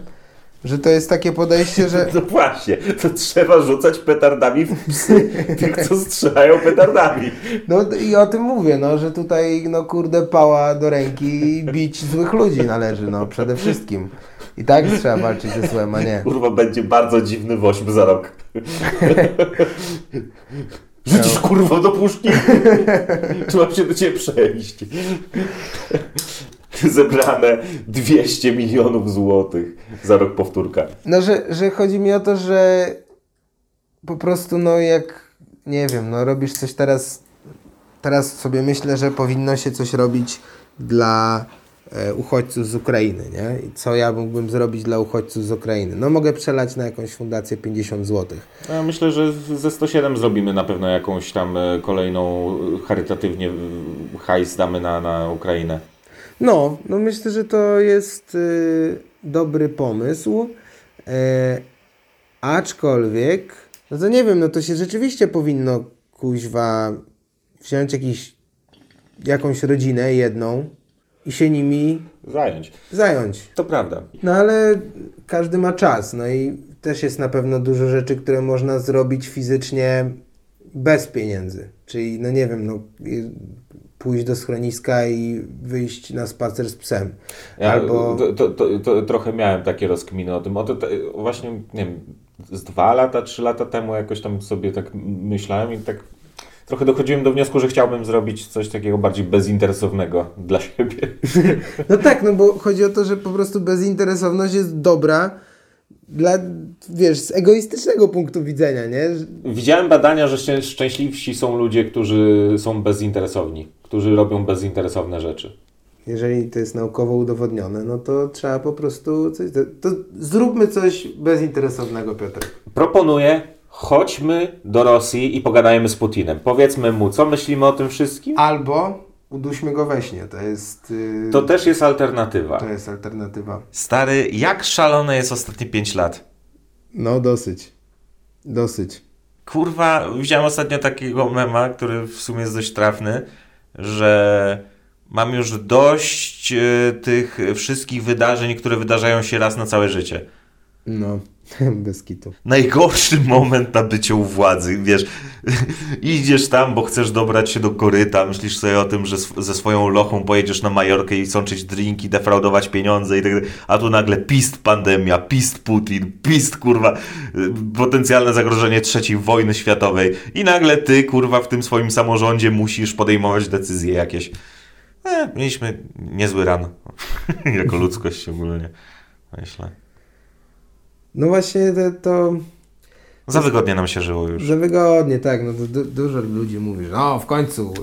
Że to jest takie podejście, że No właśnie, to trzeba rzucać petardami w psy tych, co strzelają petardami. no i o tym mówię, no, że tutaj no kurde pała do ręki i bić złych ludzi należy, no przede wszystkim. I tak trzeba walczyć ze złem, a nie. Kurwa, będzie bardzo dziwny woźb za rok. Rzucisz kurwo do puszki? Mam się do ciebie przejść? Zebrane 200 milionów złotych za rok powtórka. No, że, że chodzi mi o to, że po prostu, no jak, nie wiem, no robisz coś teraz, teraz sobie myślę, że powinno się coś robić dla e, uchodźców z Ukrainy, nie? I co ja mógłbym zrobić dla uchodźców z Ukrainy? No mogę przelać na jakąś fundację 50 zł. Ja myślę, że ze 107 zrobimy na pewno jakąś tam e, kolejną e, charytatywnie hajs damy na, na Ukrainę. No, no myślę, że to jest y, dobry pomysł. E, aczkolwiek, no to nie wiem, no to się rzeczywiście powinno kuźwa wziąć jakiś, jakąś rodzinę jedną i się nimi Zająć. zająć. To prawda. No ale każdy ma czas, no i też jest na pewno dużo rzeczy, które można zrobić fizycznie bez pieniędzy. Czyli, no nie wiem, no pójść do schroniska i wyjść na spacer z psem. Ja Albo... to, to, to, to trochę miałem takie rozkminy o tym. O to, właśnie, nie wiem, z dwa lata, trzy lata temu jakoś tam sobie tak myślałem i tak trochę dochodziłem do wniosku, że chciałbym zrobić coś takiego bardziej bezinteresownego dla siebie. No tak, no bo chodzi o to, że po prostu bezinteresowność jest dobra dla, wiesz, z egoistycznego punktu widzenia, nie? Widziałem badania, że szczę- szczęśliwsi są ludzie, którzy są bezinteresowni, którzy robią bezinteresowne rzeczy. Jeżeli to jest naukowo udowodnione, no to trzeba po prostu coś... To zróbmy coś bezinteresownego, Piotr. Proponuję, chodźmy do Rosji i pogadajmy z Putinem. Powiedzmy mu, co myślimy o tym wszystkim. Albo uduśmy go we śnie, to jest... Yy, To też jest alternatywa. to jest alternatywa. Stary, jak szalone jest ostatnie 5 lat? No dosyć. Dosyć. Kurwa, widziałem ostatnio takiego mema, który w sumie jest dość trafny, że mam już dość e, tych wszystkich wydarzeń, które wydarzają się raz na całe życie. No, bez kitu. Najgorszy moment na byciu u władzy, wiesz, idziesz tam, bo chcesz dobrać się do koryta, myślisz sobie o tym, że ze swoją lochą pojedziesz na Majorkę i sączyć drinki, defraudować pieniądze i tak dalej, a tu nagle pist pandemia, pist Putin, pist kurwa, potencjalne zagrożenie trzeciej wojny światowej i nagle ty kurwa w tym swoim samorządzie musisz podejmować decyzje jakieś. E, mieliśmy niezły ran, jako ludzkość ogólnie, myślę. No właśnie to, to Za wygodnie nam się żyło już. za wygodnie, tak. No, du- du- dużo ludzi mówi, że no w końcu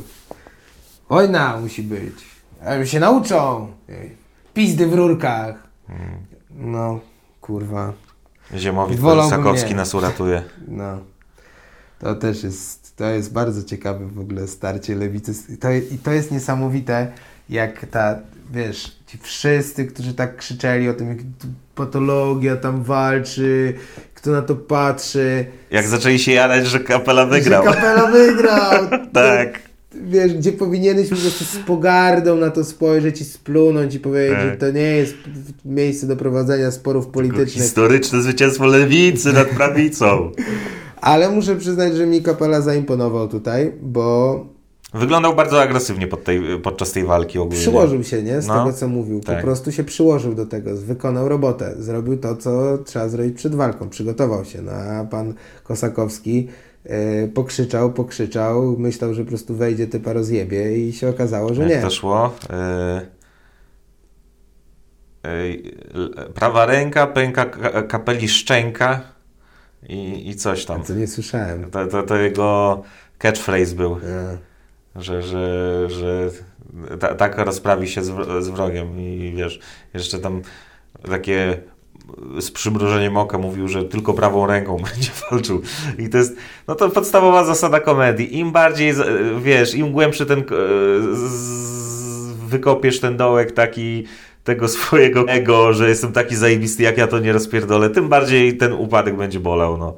wojna musi być. A się nauczą. Pizdy w rurkach. No, kurwa. Ziemowit Sakowski nas uratuje. No. To też jest, to jest bardzo ciekawe w ogóle starcie lewicy. To, I to jest niesamowite, jak ta, wiesz, ci wszyscy, którzy tak krzyczeli o tym, jak patologia tam walczy, kto na to patrzy. Jak zaczęli się jarać, że kapela wygrał. Że kapela wygrał. Tak. Wiesz, gdzie powinieneś po prostu z pogardą na to spojrzeć i splunąć i powiedzieć, Tak. że to nie jest miejsce do prowadzenia sporów politycznych. Historyczne zwycięstwo lewicy nad prawicą. Ale muszę przyznać, że mi kapela zaimponował tutaj, bo Wyglądał bardzo agresywnie pod tej, podczas tej walki ogólnie. przyłożył się, nie? Z No, tego, co mówił. Po tak. prostu się przyłożył do tego, wykonał robotę, zrobił to, co trzeba zrobić przed walką, przygotował się. No, a pan Kosakowski e, pokrzyczał, pokrzyczał, myślał, że po prostu wejdzie, typa rozjebie i się okazało, że Jak nie. to szło? E, prawa ręka, pęka ka- kapeli szczęka i, i coś tam. Co nie słyszałem. To, to, to jego catchphrase był, A. że, że, że ta, tak rozprawi się z, z wrogiem i wiesz, jeszcze tam takie z przymrużeniem oka mówił, że tylko prawą ręką będzie walczył. I to jest, no to podstawowa zasada komedii. Im bardziej, wiesz, im głębszy ten, e, wykopiesz ten dołek taki tego swojego ego, że jestem taki zajebisty, jak ja to nie rozpierdolę, tym bardziej ten upadek będzie bolał, no.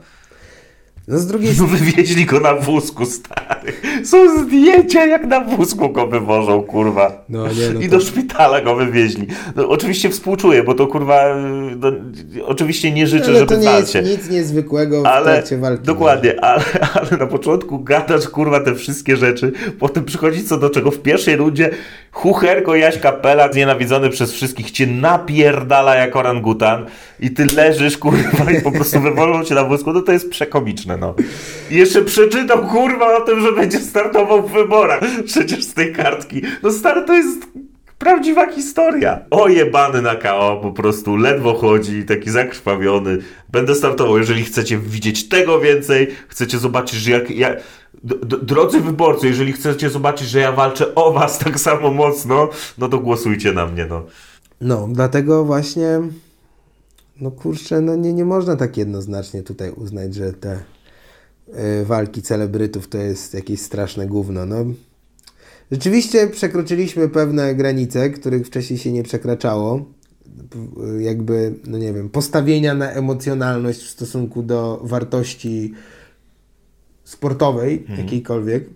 No z drugiej No wywieźli go na wózku, stary. Są zdjęcia, jak na wózku go wywożą, kurwa. No nie, no I to- do szpitala go wywieźli. No, oczywiście współczuję, bo to kurwa, no, oczywiście nie życzę, Ale żeby to nie jest walcie. nic niezwykłego w Ale trakcie walki. dokładnie, ale, ale na początku gadasz kurwa te wszystkie rzeczy, potem przychodzi co do czego w pierwszej rundzie Hucherko Jaś Kapela, znienawidzony przez wszystkich, cię napierdala jak orangutan i ty leżysz kurwa i po prostu wywolą cię na wózku, no to jest przekomiczne, no. I jeszcze przeczytał kurwa o tym, że będzie startował w wyborach, przecież z tej kartki. No stary, to jest Prawdziwa historia. Ojebany na KO, po prostu ledwo chodzi, taki zakrwawiony. Będę startował, jeżeli chcecie widzieć tego więcej, chcecie zobaczyć, że jak ja... D- d- drodzy wyborcy, jeżeli chcecie zobaczyć, że ja walczę o was tak samo mocno, no to głosujcie na mnie, no. No, dlatego właśnie, no kurczę, no nie, nie można tak jednoznacznie tutaj uznać, że te y, walki celebrytów to jest jakieś straszne gówno. No, rzeczywiście przekroczyliśmy pewne granice, których wcześniej się nie przekraczało. P- Jakby, no nie wiem, postawienia na emocjonalność w stosunku do wartości sportowej, jakiejkolwiek.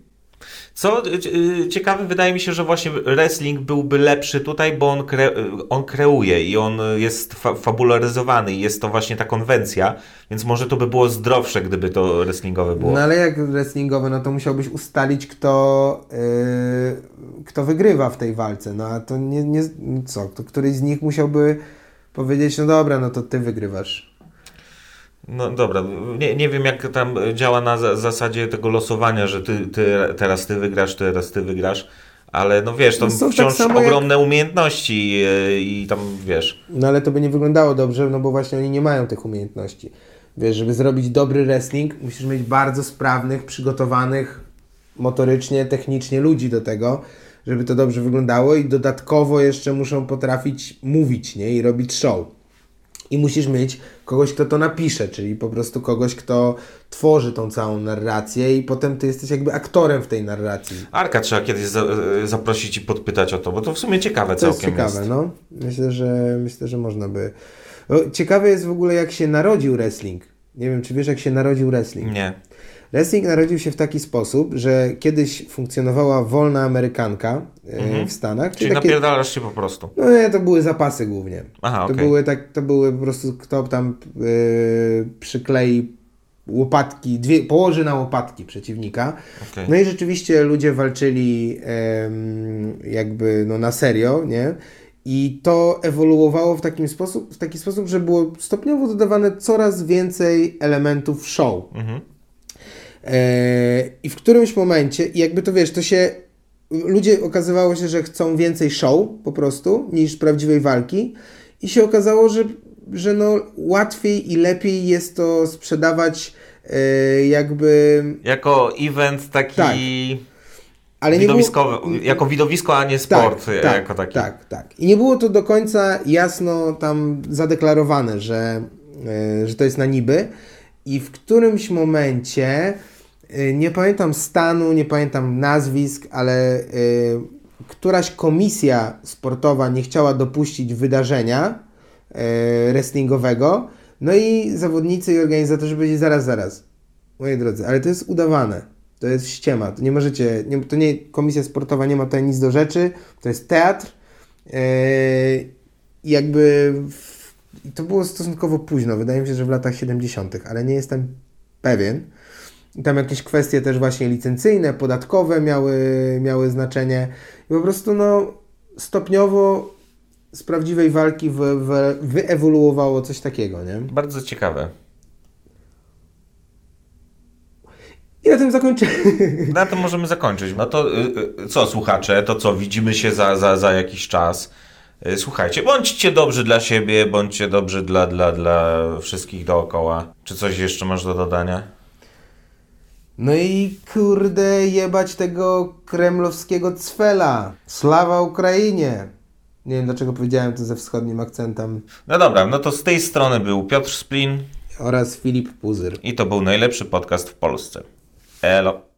Co y, y, ciekawe, wydaje mi się, że właśnie wrestling byłby lepszy tutaj, bo on, kre, on kreuje i on jest fa fabularyzowany i jest to właśnie ta konwencja, więc może to by było zdrowsze, gdyby to wrestlingowe było. No ale jak wrestlingowe, no to musiałbyś ustalić, kto, yy, kto wygrywa w tej walce. No a to nie, nie co, to któryś z nich musiałby powiedzieć, no dobra, no to ty wygrywasz. No dobra, nie, nie wiem jak tam działa na za- zasadzie tego losowania, że ty, ty teraz ty wygrasz, teraz ty wygrasz, ale no wiesz, to No tak wciąż jak- ogromne umiejętności yy, i tam wiesz. No ale to by nie wyglądało dobrze, no bo właśnie oni nie mają tych umiejętności. Wiesz, żeby zrobić dobry wrestling, musisz mieć bardzo sprawnych, przygotowanych motorycznie, technicznie ludzi do tego, żeby to dobrze wyglądało i dodatkowo jeszcze muszą potrafić mówić, nie? I robić show. I musisz mieć kogoś, kto to napisze, czyli po prostu kogoś, kto tworzy tą całą narrację i potem ty jesteś jakby aktorem w tej narracji. Arka trzeba kiedyś za, zaprosić i podpytać o to, bo to w sumie ciekawe To jest całkiem ciekawe, no. Myślę, że myślę, że można by. Ciekawe jest w ogóle, jak się narodził wrestling. Nie wiem, czy wiesz, jak się narodził wrestling. Nie. Wrestling narodził się w taki sposób, że kiedyś funkcjonowała wolna amerykanka e, w Stanach. Czyli takie, napierdalasz się po prostu. no nie, to były zapasy głównie. Aha, to, okej. były tak, to były po prostu, kto tam e, przyklei łopatki, dwie, położy na łopatki przeciwnika. Okej. No i rzeczywiście ludzie walczyli em, jakby no, na serio, nie? I to ewoluowało w, takim sposób, w taki sposób, że było stopniowo dodawane coraz więcej elementów show. Mhm. E, I w którymś momencie, jakby to wiesz, to się. Ludzie okazywało się, że chcą więcej show po prostu niż prawdziwej walki. I się okazało, że, że no łatwiej i lepiej jest to sprzedawać e, jakby. Jako event taki Tak. Ale nie było- widowiskowy, jako widowisko, a nie sport tak, jako taki. Tak, tak. I nie było to do końca jasno tam zadeklarowane, że, e, że to jest na niby. I w którymś momencie, e, nie pamiętam stanu, nie pamiętam nazwisk, ale e, któraś komisja sportowa nie chciała dopuścić wydarzenia e, wrestlingowego. No i zawodnicy i organizatorzy powiedzieli zaraz, zaraz. Moi drodzy, ale to jest udawane. To jest ściema. To nie możecie, nie, to nie, komisja sportowa nie ma tutaj nic do rzeczy. To jest teatr. Yy, jakby w, i to było stosunkowo późno. Wydaje mi się, że w latach 70., ale nie jestem pewien. I tam jakieś kwestie też właśnie licencyjne, podatkowe miały, miały znaczenie. I po prostu no stopniowo z prawdziwej walki wy, wy, wyewoluowało coś takiego, nie? Bardzo ciekawe. I na tym zakończymy. Na tym możemy zakończyć. No to y, y, co, słuchacze, to co, widzimy się za, za, za jakiś czas. Y, Słuchajcie, bądźcie dobrzy dla siebie, bądźcie dobrzy dla, dla, dla wszystkich dookoła. Czy coś jeszcze masz do dodania? No i kurde, jebać tego kremlowskiego cwela. Slawa Ukrainie. Nie wiem dlaczego powiedziałem to ze wschodnim akcentem. No dobra, no to z tej strony był Piotr Splin Oraz Filip Puzyr. i to był najlepszy podcast w Polsce. Elo.